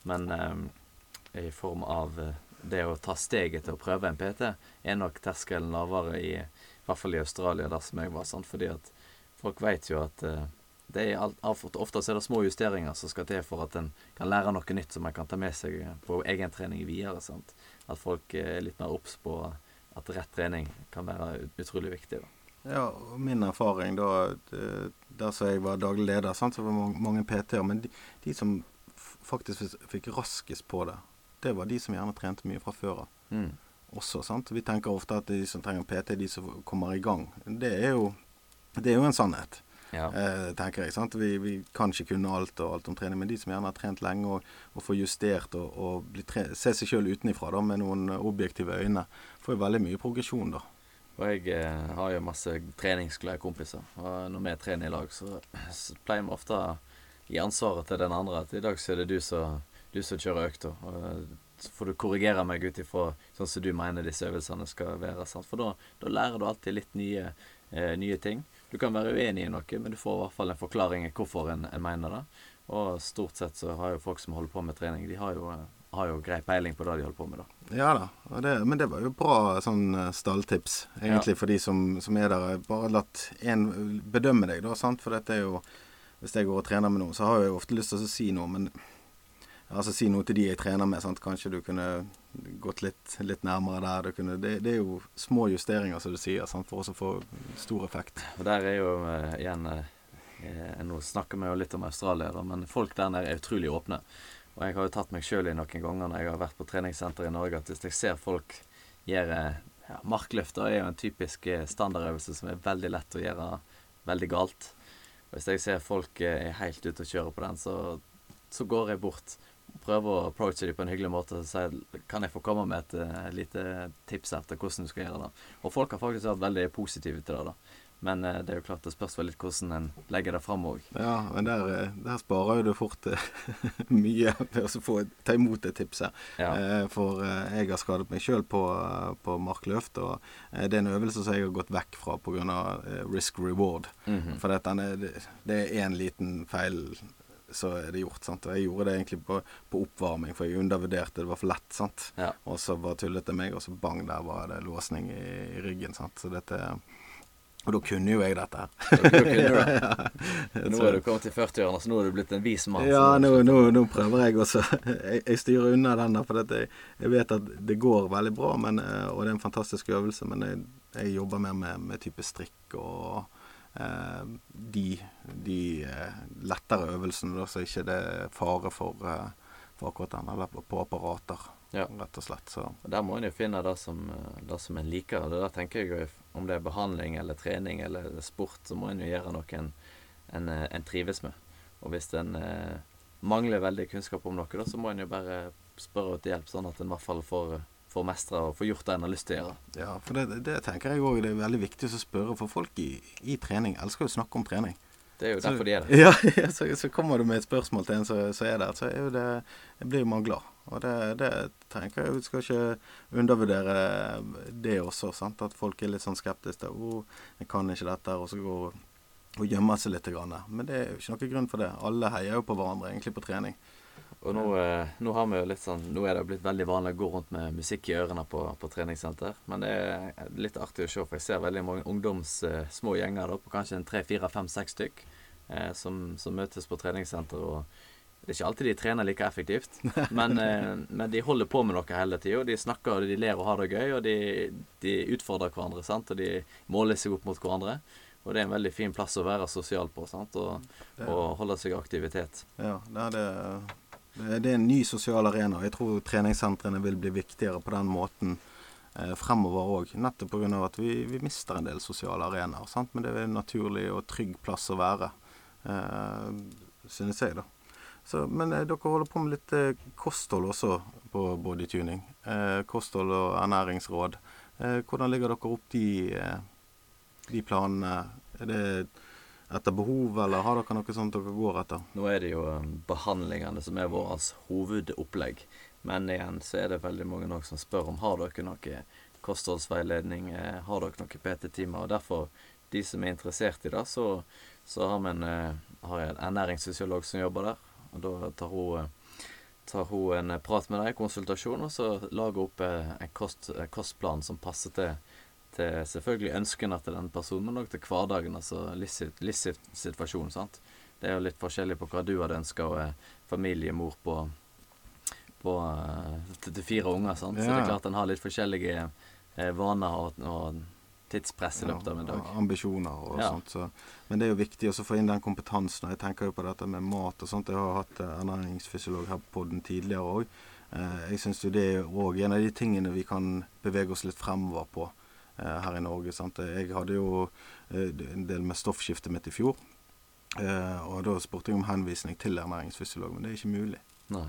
Speaker 2: Men eh, i form av eh, det å ta steget til å prøve en PT, er nok terskelen lavere i, i hvert fall i Australia, der som jeg var. Sant? Fordi at folk vet jo at eh, det er alt, ofte er det små justeringer som skal til for at en kan lære noe nytt som en kan ta med seg på egen trening videre. Sant? At folk er litt mer obs på at rett trening kan være utrolig viktig. da.
Speaker 1: Ja, min erfaring da Der som jeg var daglig leder, sant, så var det mange PT-er. Men de, de, som faktisk fikk raskest på det, det var de som gjerne trente mye fra før av. Mm. Også, sant. Vi tenker ofte at de som trenger PT, er de som kommer i gang. Det er jo, det er jo en sannhet. Ja. Eh, tenker jeg. sant? Vi, vi, kan ikke kunne alt og alt om trening, men de som gjerne har trent lenge og, og får justert og, og se seg sjøl utenifra da, med noen objektive øyne, får jo veldig mye progresjon da.
Speaker 2: Og jeg eh, har jo masse treningsglade kompiser. Og når vi trener i lag, så, så pleier vi ofte å gi ansvaret til den andre. At i dag så er det du som, du som kjører økta. Så får du korrigere meg ut ifra sånn som du mener disse øvelsene skal være. Sant? For da, da, lærer du alltid litt nye, eh, nye, ting. Du kan være uenig i noe, men du får i hvert fall en forklaring i hvorfor en, en mener det. Og stort sett så har jo folk som holder på med trening, de har jo eh, har jo grei peiling på det de holder på med. da.
Speaker 1: Ja da, det, men det var jo bra sånn eh, stalltips, egentlig, ja. for de som, som, er der. Bare latt én bedømme deg, da, sant. For dette er jo Hvis jeg går og trener med noen, så har jeg jo ofte lyst til å si noe, men altså si noe til de jeg trener med. sant? Kanskje du kunne gått litt, litt nærmere der. Kunne, det, det, er jo små justeringer, som du sier, sant? for å få stor effekt.
Speaker 2: Og der er jo uh, igjen uh, Nå snakker vi jo litt om Australia, da, men folk der nede er utrolig åpne. Og jeg har jo tatt meg sjøl i noen ganger når jeg har vært på treningssenter i Norge, at hvis jeg ser folk gjøre ja, Markløfter er jo en typisk eh, standardøvelse som er veldig lett å gjøre veldig galt. Og hvis jeg ser folk er helt ute og kjører på den, så, så går jeg bort. Prøver å approache dem på en hyggelig måte og si kan jeg få komme med et et lite tips etter hvordan du skal gjøre det. Og folk har faktisk vært veldig positive til det. da. Men eh, det er jo klart det spørs vel litt hvordan en legger det fram òg.
Speaker 1: Ja, men der, eh, der, sparer jo du fort eh, <laughs> mye ved å få ta imot det tipset. Ja. For jeg har skadet meg sjøl på, på markløft, og det er en øvelse som jeg har gått vekk fra pga. risk reward. Mm -hmm. For dette, det er én liten feil så er det gjort. sant? Og Jeg gjorde det egentlig på, på oppvarming, for jeg undervurderte det var for lett. sant? Ja. Og så var tullete meg, og så bang, der var det låsning i, i ryggen. sant? Så dette og da kunne jo jeg dette her. <laughs>
Speaker 2: ja, ja. Nå er du kommet til 40-årene, så nå er du blitt en vis mann.
Speaker 1: Ja, nå, nå, nå, prøver jeg også. <laughs> Jeg, jeg styrer unna den, for jeg, jeg, vet at det går veldig bra, men, eh, og det er en fantastisk øvelse. Men jeg, jeg jobber mer med, med, type strikk og de, de eh, lettere øvelsene, da, så ikke det er fare for, eh, for akkurat den, eller på, apparater. Ja. Rett og slett. Så.
Speaker 2: Der må en jo finne det som, det som en liker. og da der tenker jeg om det er behandling eller trening eller sport, så må en jo gjøre noe en, en, en trives med. Og hvis en eh, mangler veldig kunnskap om noe, da, så må en jo bare spørre til hjelp, sånn at en i hvert fall får, får mestre og få gjort det en har lyst til å gjøre.
Speaker 1: Ja, for det, det tenker jeg òg det er veldig viktig å spørre, for folk i, i trening elsker jo å snakke om trening.
Speaker 2: Det er jo derfor
Speaker 1: de
Speaker 2: er der. <laughs>
Speaker 1: Ja, så, så, kommer du med et spørsmål til en som er der, så er det, blir jo man glad. Og det, det tenker jeg vi skal ikke undervurdere det også. sant? At folk er litt sånn skeptiske oh, 'Jeg kan ikke dette', og så går og gjemmer seg litt. Grann. Men det er jo ikke noen grunn for det. Alle heier jo på hverandre, egentlig, på trening.
Speaker 2: Og nå, eh, nå, har vi jo litt sånn, nå er det blitt veldig vanlig å gå rundt med musikk i ørene på, på treningssenter. Men det er litt artig å se, for jeg ser veldig mange ungdoms eh, små gjenger da, på kanskje en tre, fire, fem, seks stykk eh, som, som, møtes på treningssenter. og Det er ikke alltid de trener like effektivt, <laughs> men, eh, men de holder på med noe hele tida. De snakker, og de ler og har det gøy, og de, de utfordrer hverandre. Sant? Og de måler seg opp mot hverandre. Og det er en veldig fin plass å være sosial på, sant? Og, og holde seg i aktivitet.
Speaker 1: Ja, det er det det er en ny sosial arena. Jeg tror treningssentrene vil bli viktigere på den måten eh, fremover òg. Nettopp pga. at vi, vi, mister en del sosiale arenaer. Sant? Men det er en naturlig og trygg plass å være, eh, synes jeg, da. Så, men eh, dere holder på med litt eh, kosthold også på bodytuning. Eh, kosthold og ernæringsråd. Eh, hvordan ligger dere opp de, de planene? Er det etter behov, eller har dere noe sånt dere går etter?
Speaker 2: Nå er det jo um, behandlingene som er vårt hovedopplegg. Men igjen så er det veldig mange nok som spør om har dere noe kostholdsveiledning, eh, har dere noen PT-timer. Og derfor, de som er interessert i det, så, så har vi en, eh, har en ernæringsfysiolog som jobber der. Og da tar hun, eh, tar hun en prat med deg, konsultasjon, og så lager hun opp en, kost, en kostplan som passer til, til selvfølgelig ønskene til den personen, men òg til hverdagen, altså livssitu- livssituasjonen. sant? Det er jo litt forskjellig på hva du hadde ønska, og er familiemor på, på eh, til, fire unger. sant? Så det er klart en har litt forskjellige eh, vaner og, og tidspress i løpet av en dag.
Speaker 1: Ja, ambisjoner og
Speaker 2: Ja.
Speaker 1: sånt. Så. Men det er jo viktig å få inn den kompetansen. Jeg tenker jo på dette med mat og sånt. Jeg har hatt eh, ernæringsfysiolog her på den tidligere òg. Eh, jeg syns jo det er òg en av de tingene vi kan bevege oss litt fremover på eh, her i Norge. sant? Jeg hadde jo eh, en del med stoffskiftet mitt i fjor. Eh, og da spurte jeg om henvisning til ernæringsfysiolog, men det er ikke mulig.
Speaker 2: Nei.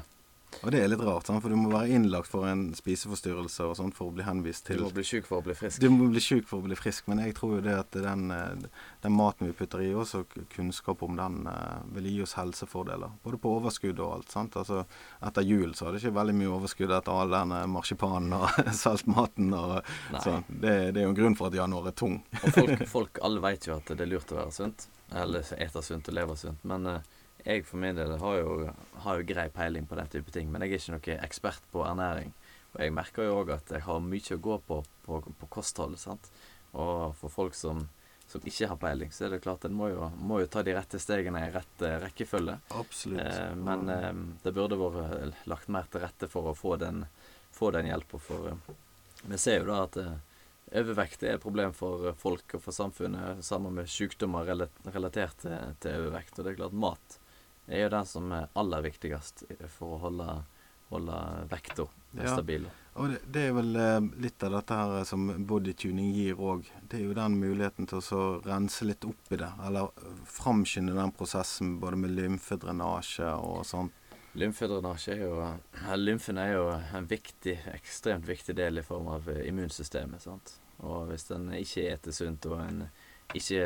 Speaker 1: Og det er litt rart, sant? for du må være innlagt for en spiseforstyrrelse og sånt for å bli henvist til Du
Speaker 2: må bli syk for å bli frisk.
Speaker 1: du må bli syk for å bli frisk, men jeg tror jo det at den, den maten vi putter i oss, og kunnskap om den, eh, vil gi oss helsefordeler. Både på overskudd og alt. sant? Altså, Etter jul så hadde det ikke veldig mye overskudd etter all den eh, marsipanen og <laughs> saltmaten. og
Speaker 2: Nei.
Speaker 1: sånn. Det, det er jo en grunn for at januar er tung.
Speaker 2: Og folk, <laughs> folk alle vet jo at det er lurt å være sunt. Eller ete sunt og leve sunt. Men eh, jeg for min del har jo, har jo grei peiling på den type ting. Men jeg er ikke noen ekspert på ernæring. Og jeg merker jo òg at jeg har mye å gå på på, på kostholdet. sant? Og for folk som, som ikke har peiling, så er det klart en må jo, må jo ta de rette stegene i rett eh, rekkefølge.
Speaker 1: Absolutt.
Speaker 2: Eh, men eh, det burde vært eh, lagt mer til rette for å få den, få den hjelpa. For eh, vi ser jo da at eh, overvekt er et problem for folk og for samfunnet, sammen med sykdommer relatert til, til overvekt. Og det er klart mat er jo den som er aller viktigst for å holde, holde vekta
Speaker 1: Ja.
Speaker 2: stabil.
Speaker 1: Og det, det er vel eh, litt av dette her som bodytuning gir òg. Det er jo den muligheten til å så rense litt opp i det. Eller eh, framskynde den prosessen både med lymfedrenasje og sånt.
Speaker 2: Lymfedrenasje er jo Lymfen er jo en viktig, ekstremt viktig del i form av eh, immunsystemet. sant? Og hvis en ikke eter sunt, og en ikke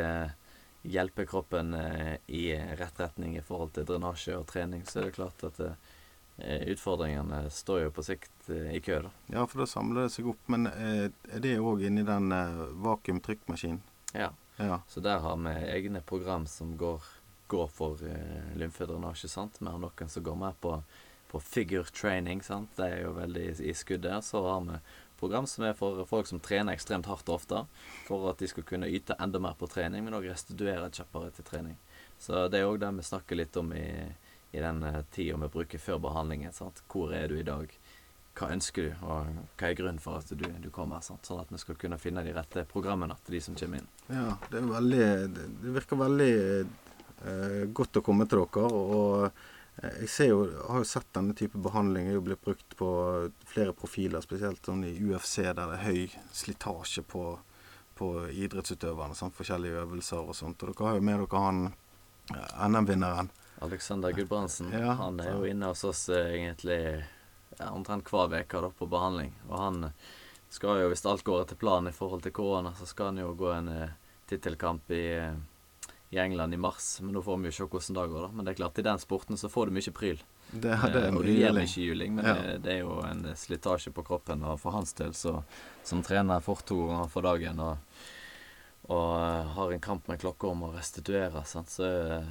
Speaker 2: hjelper kroppen eh, i rett retning i forhold til drenasje og trening, så er det klart at eh, utfordringene står jo på sikt eh, i kø. da.
Speaker 1: Ja, for da samler det seg opp. Men er det òg inni den vakuumtrykkmaskinen?
Speaker 2: Ja.
Speaker 1: Ja.
Speaker 2: Så der har vi egne program som går, går for lymfedrenasje. sant? Vi har noen som går mer på, på figure training. sant? Det er jo veldig i, skuddet. Så har vi program som er for folk som trener ekstremt hardt og ofte, for at de skal kunne yte enda mer på trening, men òg restituere kjappere til trening. Så det er òg det vi snakker litt om i, i den eh, tida vi bruker før behandlingen. sant? Hvor er du i dag? Hva ønsker du, og hva er grunnen for at du, du kommer? Sant? Sånn at vi skal kunne finne de rette programmene til de som kommer inn.
Speaker 1: ja det, veldig, det, virker veldig eh, godt å komme til dere. Og jeg ser jo, har jo sett denne type behandling jo blitt brukt på flere profiler, spesielt sånn i UFC, der det er høy slitasje på, på idrettsutøverne. Sant? Forskjellige øvelser og sånt. Og dere har jo med dere han eh, NM-vinneren.
Speaker 2: Alexander Gudbrandsen
Speaker 1: Ja,
Speaker 2: han er jo inne hos oss eh, egentlig ja, omtrent hver uke på behandling. Og han skal jo, hvis alt går etter planen i forhold til korona, så skal han jo gå en eh, tittelkamp i, eh, i England i mars. Men nå får vi jo se hvordan det går, da. Men det er klart, i den sporten så får du mye pryl.
Speaker 1: Det, det er
Speaker 2: Eh,
Speaker 1: mye juling.
Speaker 2: mye juling, men
Speaker 1: Ja.
Speaker 2: det, det er jo en slitasje på kroppen. Og for hans del, så, som trener fort to ganger for dagen og, og eh, har en kamp med klokka om å restituere, sant? så eh,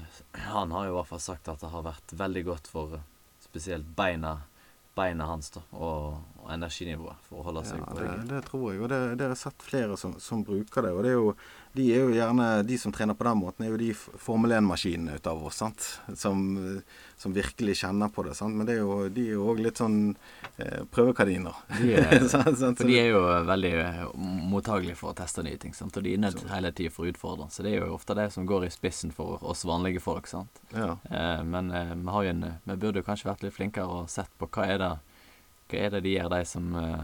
Speaker 2: han har jo i hvert fall sagt at det har vært veldig godt for eh, spesielt beina, beina hans da, og, og energinivået for å holde seg
Speaker 1: Ja,
Speaker 2: på
Speaker 1: det,
Speaker 2: ryggen.
Speaker 1: det tror jeg. Og det, det har jeg sett flere som, som bruker det. Og det er jo, de er jo gjerne De som trener på den måten, er jo de Formel 1-maskinene ut av oss, sant. Som, eh, som virkelig kjenner på det. sant. Men det er jo, de er jo òg litt sånn eh, prøvekardiner.
Speaker 2: De er- <laughs>
Speaker 1: Sant, sant?
Speaker 2: For de er jo veldig eh, mottagelige for å teste nye ting, sant? og de er nødt hele tiden for å utfordre. Så det er jo ofte det som går i spissen for oss vanlige folk. sant?
Speaker 1: Ja.
Speaker 2: Eh, men eh, vi, har jo en, vi burde jo kanskje vært litt flinkere og sett på hva er det, hva er det de gjør, de som eh,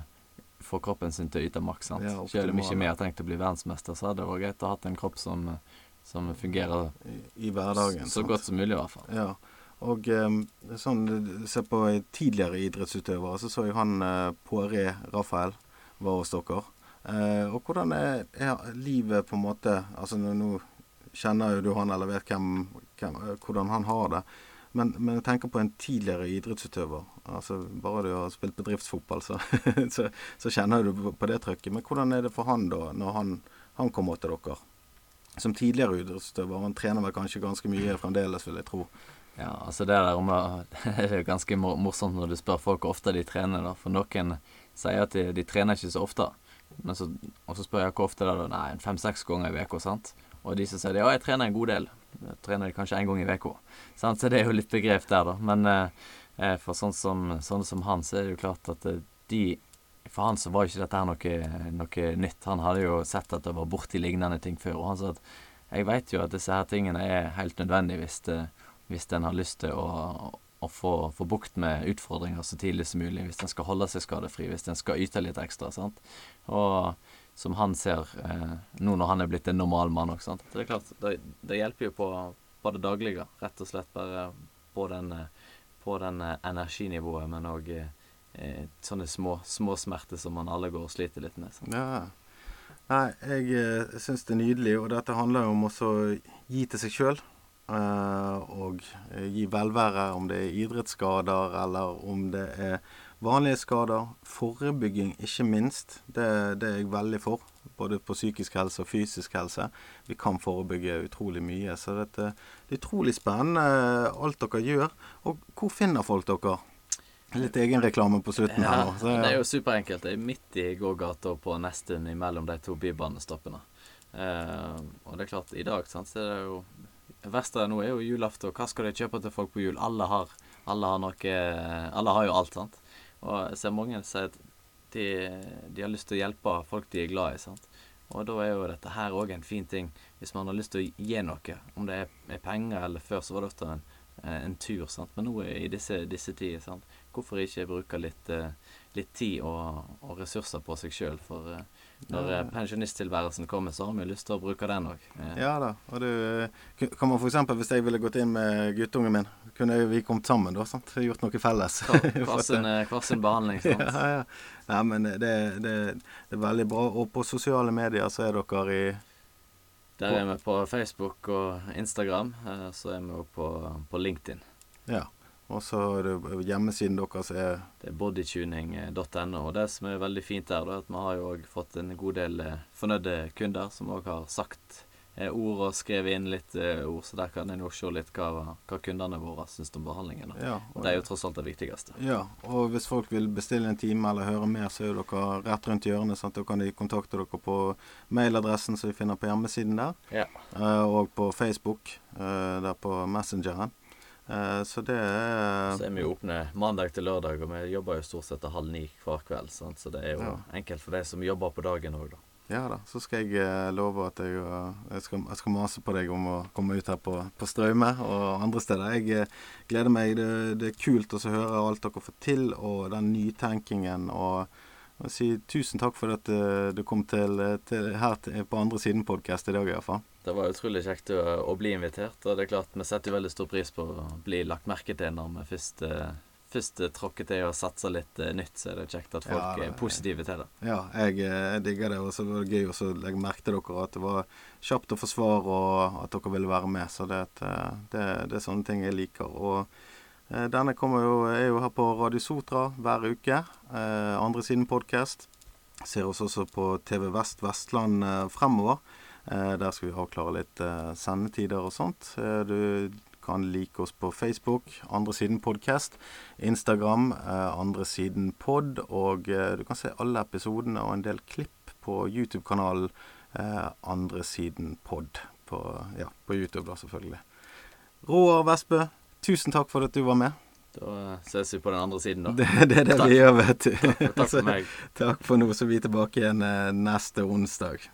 Speaker 2: får kroppen sin til å yte maks.
Speaker 1: Ja,
Speaker 2: Selv om ikke vi har tenkt å bli verdensmester, så hadde det vært greit å ha en kropp som, som fungerer
Speaker 1: I, I hverdagen.
Speaker 2: så
Speaker 1: sant?
Speaker 2: godt som mulig, i hvert fall.
Speaker 1: Ja. Og eh, sånn, se på tidligere idrettsutøvere, så så jo han eh, Poiré Rafael var hos dere. Og hvordan er, er livet på en måte Altså nå, kjenner jo du han, eller vet hvem, hvem, hvordan han har det. Men, men jeg tenker på en tidligere idrettsutøver. Altså Bare du har spilt bedriftsfotball, så, <laughs> så, så kjenner du på- det trøkket. Men hvordan er det for han da, når han, han kommer til dere? som tidligere idrettsutøver. Han trener vel kanskje ganske mye fremdeles, vil jeg tro.
Speaker 2: Ja, altså det der <laughs> Det er ganske morsomt når du spør folk hvor ofte de trener, da. For noen sier at de, de trener ikke så ofte. Så, og så spør jeg hvor ofte det er. Nei, fem-seks ganger i uka. Og de som sier det, ja, jeg trener en god del. Trener kanskje en gang i uka. Så det er jo litt begrep der, da. Men eh, eh for sånn som, sånn som han, så er det jo klart at eh, de For han så var ikke dette her noe, noe nytt. Han hadde jo sett at det var borti lignende ting før. Og han sa at jeg vet jo at disse her tingene er helt nødvendige hvis, det, hvis en har lyst til å, å få, få, bukt med utfordringer så tidlig som mulig. Hvis en skal holde seg skadefri, hvis en skal yte litt ekstra. sant? Og som han ser eh, nå når han er blitt en normal mann òg. Det er klart, det, det, hjelper jo på, på, det daglige. Rett og slett bare på den, på den eh, energinivået, men òg eh, sånne små, små smerter som man alle går og sliter litt med.
Speaker 1: Sant? Ja. Nei, jeg eh, syns det er nydelig, og dette handler jo om å gi til seg sjøl. Eh, og gi velvære, om det er idrettsskader eller om det er Vanlige skader, forebygging ikke minst, det, det, er jeg veldig for. Både på psykisk helse og fysisk helse. Vi kan forebygge utrolig mye. Så dette, det er utrolig spennende alt dere gjør. Og hvor finner folk dere? Litt egenreklame på slutten ja, her nå.
Speaker 2: Så, ja. Det er jo superenkelt. Det er midt i gågata på Nesttun mellom de to bybanestoppene. Eh, og det er klart, i dag sant, så er det jo Verste nå er jo julaften. Hva skal de kjøpe til folk på jul? Alle har, alle har noe Alle har jo alt, sant. Og jeg ser mange sier at de, de, har lyst til å hjelpe folk de er glad i. sant? Og da er jo dette her òg en fin ting hvis man har lyst til å gi noe. Om det er, er penger eller før, så var det ofte en, en tur. sant? Men nå i disse, disse tider, sant? hvorfor ikke bruke litt, eh, litt tid og, og, ressurser på seg sjøl? For uh, når ja. pensjonisttilværelsen kommer, så har vi lyst til å bruke den òg.
Speaker 1: Ja. ja da. Og du kan man f.eks. hvis jeg ville gått inn med guttungen min, kunne vi kommet sammen da? sant? Gjort noe felles. <laughs>
Speaker 2: Hver sin, behandling. <laughs> sant?
Speaker 1: Ja, ja. Nei, men det, det, det, er veldig bra. Og på sosiale medier så er dere i
Speaker 2: Der er vi på Facebook og Instagram. Eh, så er vi òg på, på LinkedIn.
Speaker 1: Ja. Og så hjemmesiden deres er
Speaker 2: Det er bodytuning.no. Og det som er veldig fint der, er at vi har jo òg fått en god del eh, fornøyde kunder som òg har sagt eh, ord og skrevet inn litt eh, ord, så der kan en jo se litt hva, hva kundene våre syns om behandlingen. Ja, og det er jo tross alt det viktigste.
Speaker 1: Ja, og hvis folk vil bestille en time eller høre mer, så er dere rett rundt hjørnet. Sant? Da kan de kontakte dere på mailadressen som vi finner på hjemmesiden der,
Speaker 2: ja.
Speaker 1: og på Facebook, der på Messengeren. Eh, så det er
Speaker 2: Så er vi åpne mandag til lørdag, og vi jobber jo stort sett til halv ni hver kveld. Sant? Så det er jo ja. enkelt for de som jobber på dagen òg, da.
Speaker 1: Ja da, så skal jeg eh, love at jeg, eh, jeg, skal, jeg, skal, mase på deg om å komme ut her på, på Straume og andre steder. Jeg gleder meg. Det, det er kult å høre alt dere får til, og den nytenkingen. og jeg si tusen takk for at du kom til, til her til, på andre siden podkast i dag, iallfall.
Speaker 2: Det var utrolig kjekt å, å, bli invitert. Og det er klart, vi setter veldig stor pris på å bli lagt merke til når vi først, først tråkker til og satse litt nytt. Så er det kjekt at folk ja, er positive til det.
Speaker 1: Ja, jeg, eh, jeg digger det. Og så var det gøy å legge merke til dere at det var kjapt å forsvare, og at dere ville være med. Så det, det, det er sånne ting jeg liker. Og denne jo, er jo her på Radio Sotra hver uke. Eh, andre siden podkast. Ser oss også på TV Vest Vestland eh, fremover. Eh, der skal vi avklare litt eh, sendetider og sånt. Eh, du kan like oss på Facebook, Andre Siden Podcast, Instagram, Andre Siden Pod, og du kan se alle episodene og en del klipp på YouTube-kanalen Andre Siden Pod. På, ja, på YouTube, da, selvfølgelig. Roar Vestbø, tusen takk for at du var med.
Speaker 2: Da ses vi på den andre siden, da. <laughs>
Speaker 1: Det, det er det takk. vi gjør, vet du.
Speaker 2: Takk, takk for meg. <laughs>
Speaker 1: takk for nå, så vi er tilbake igjen neste onsdag.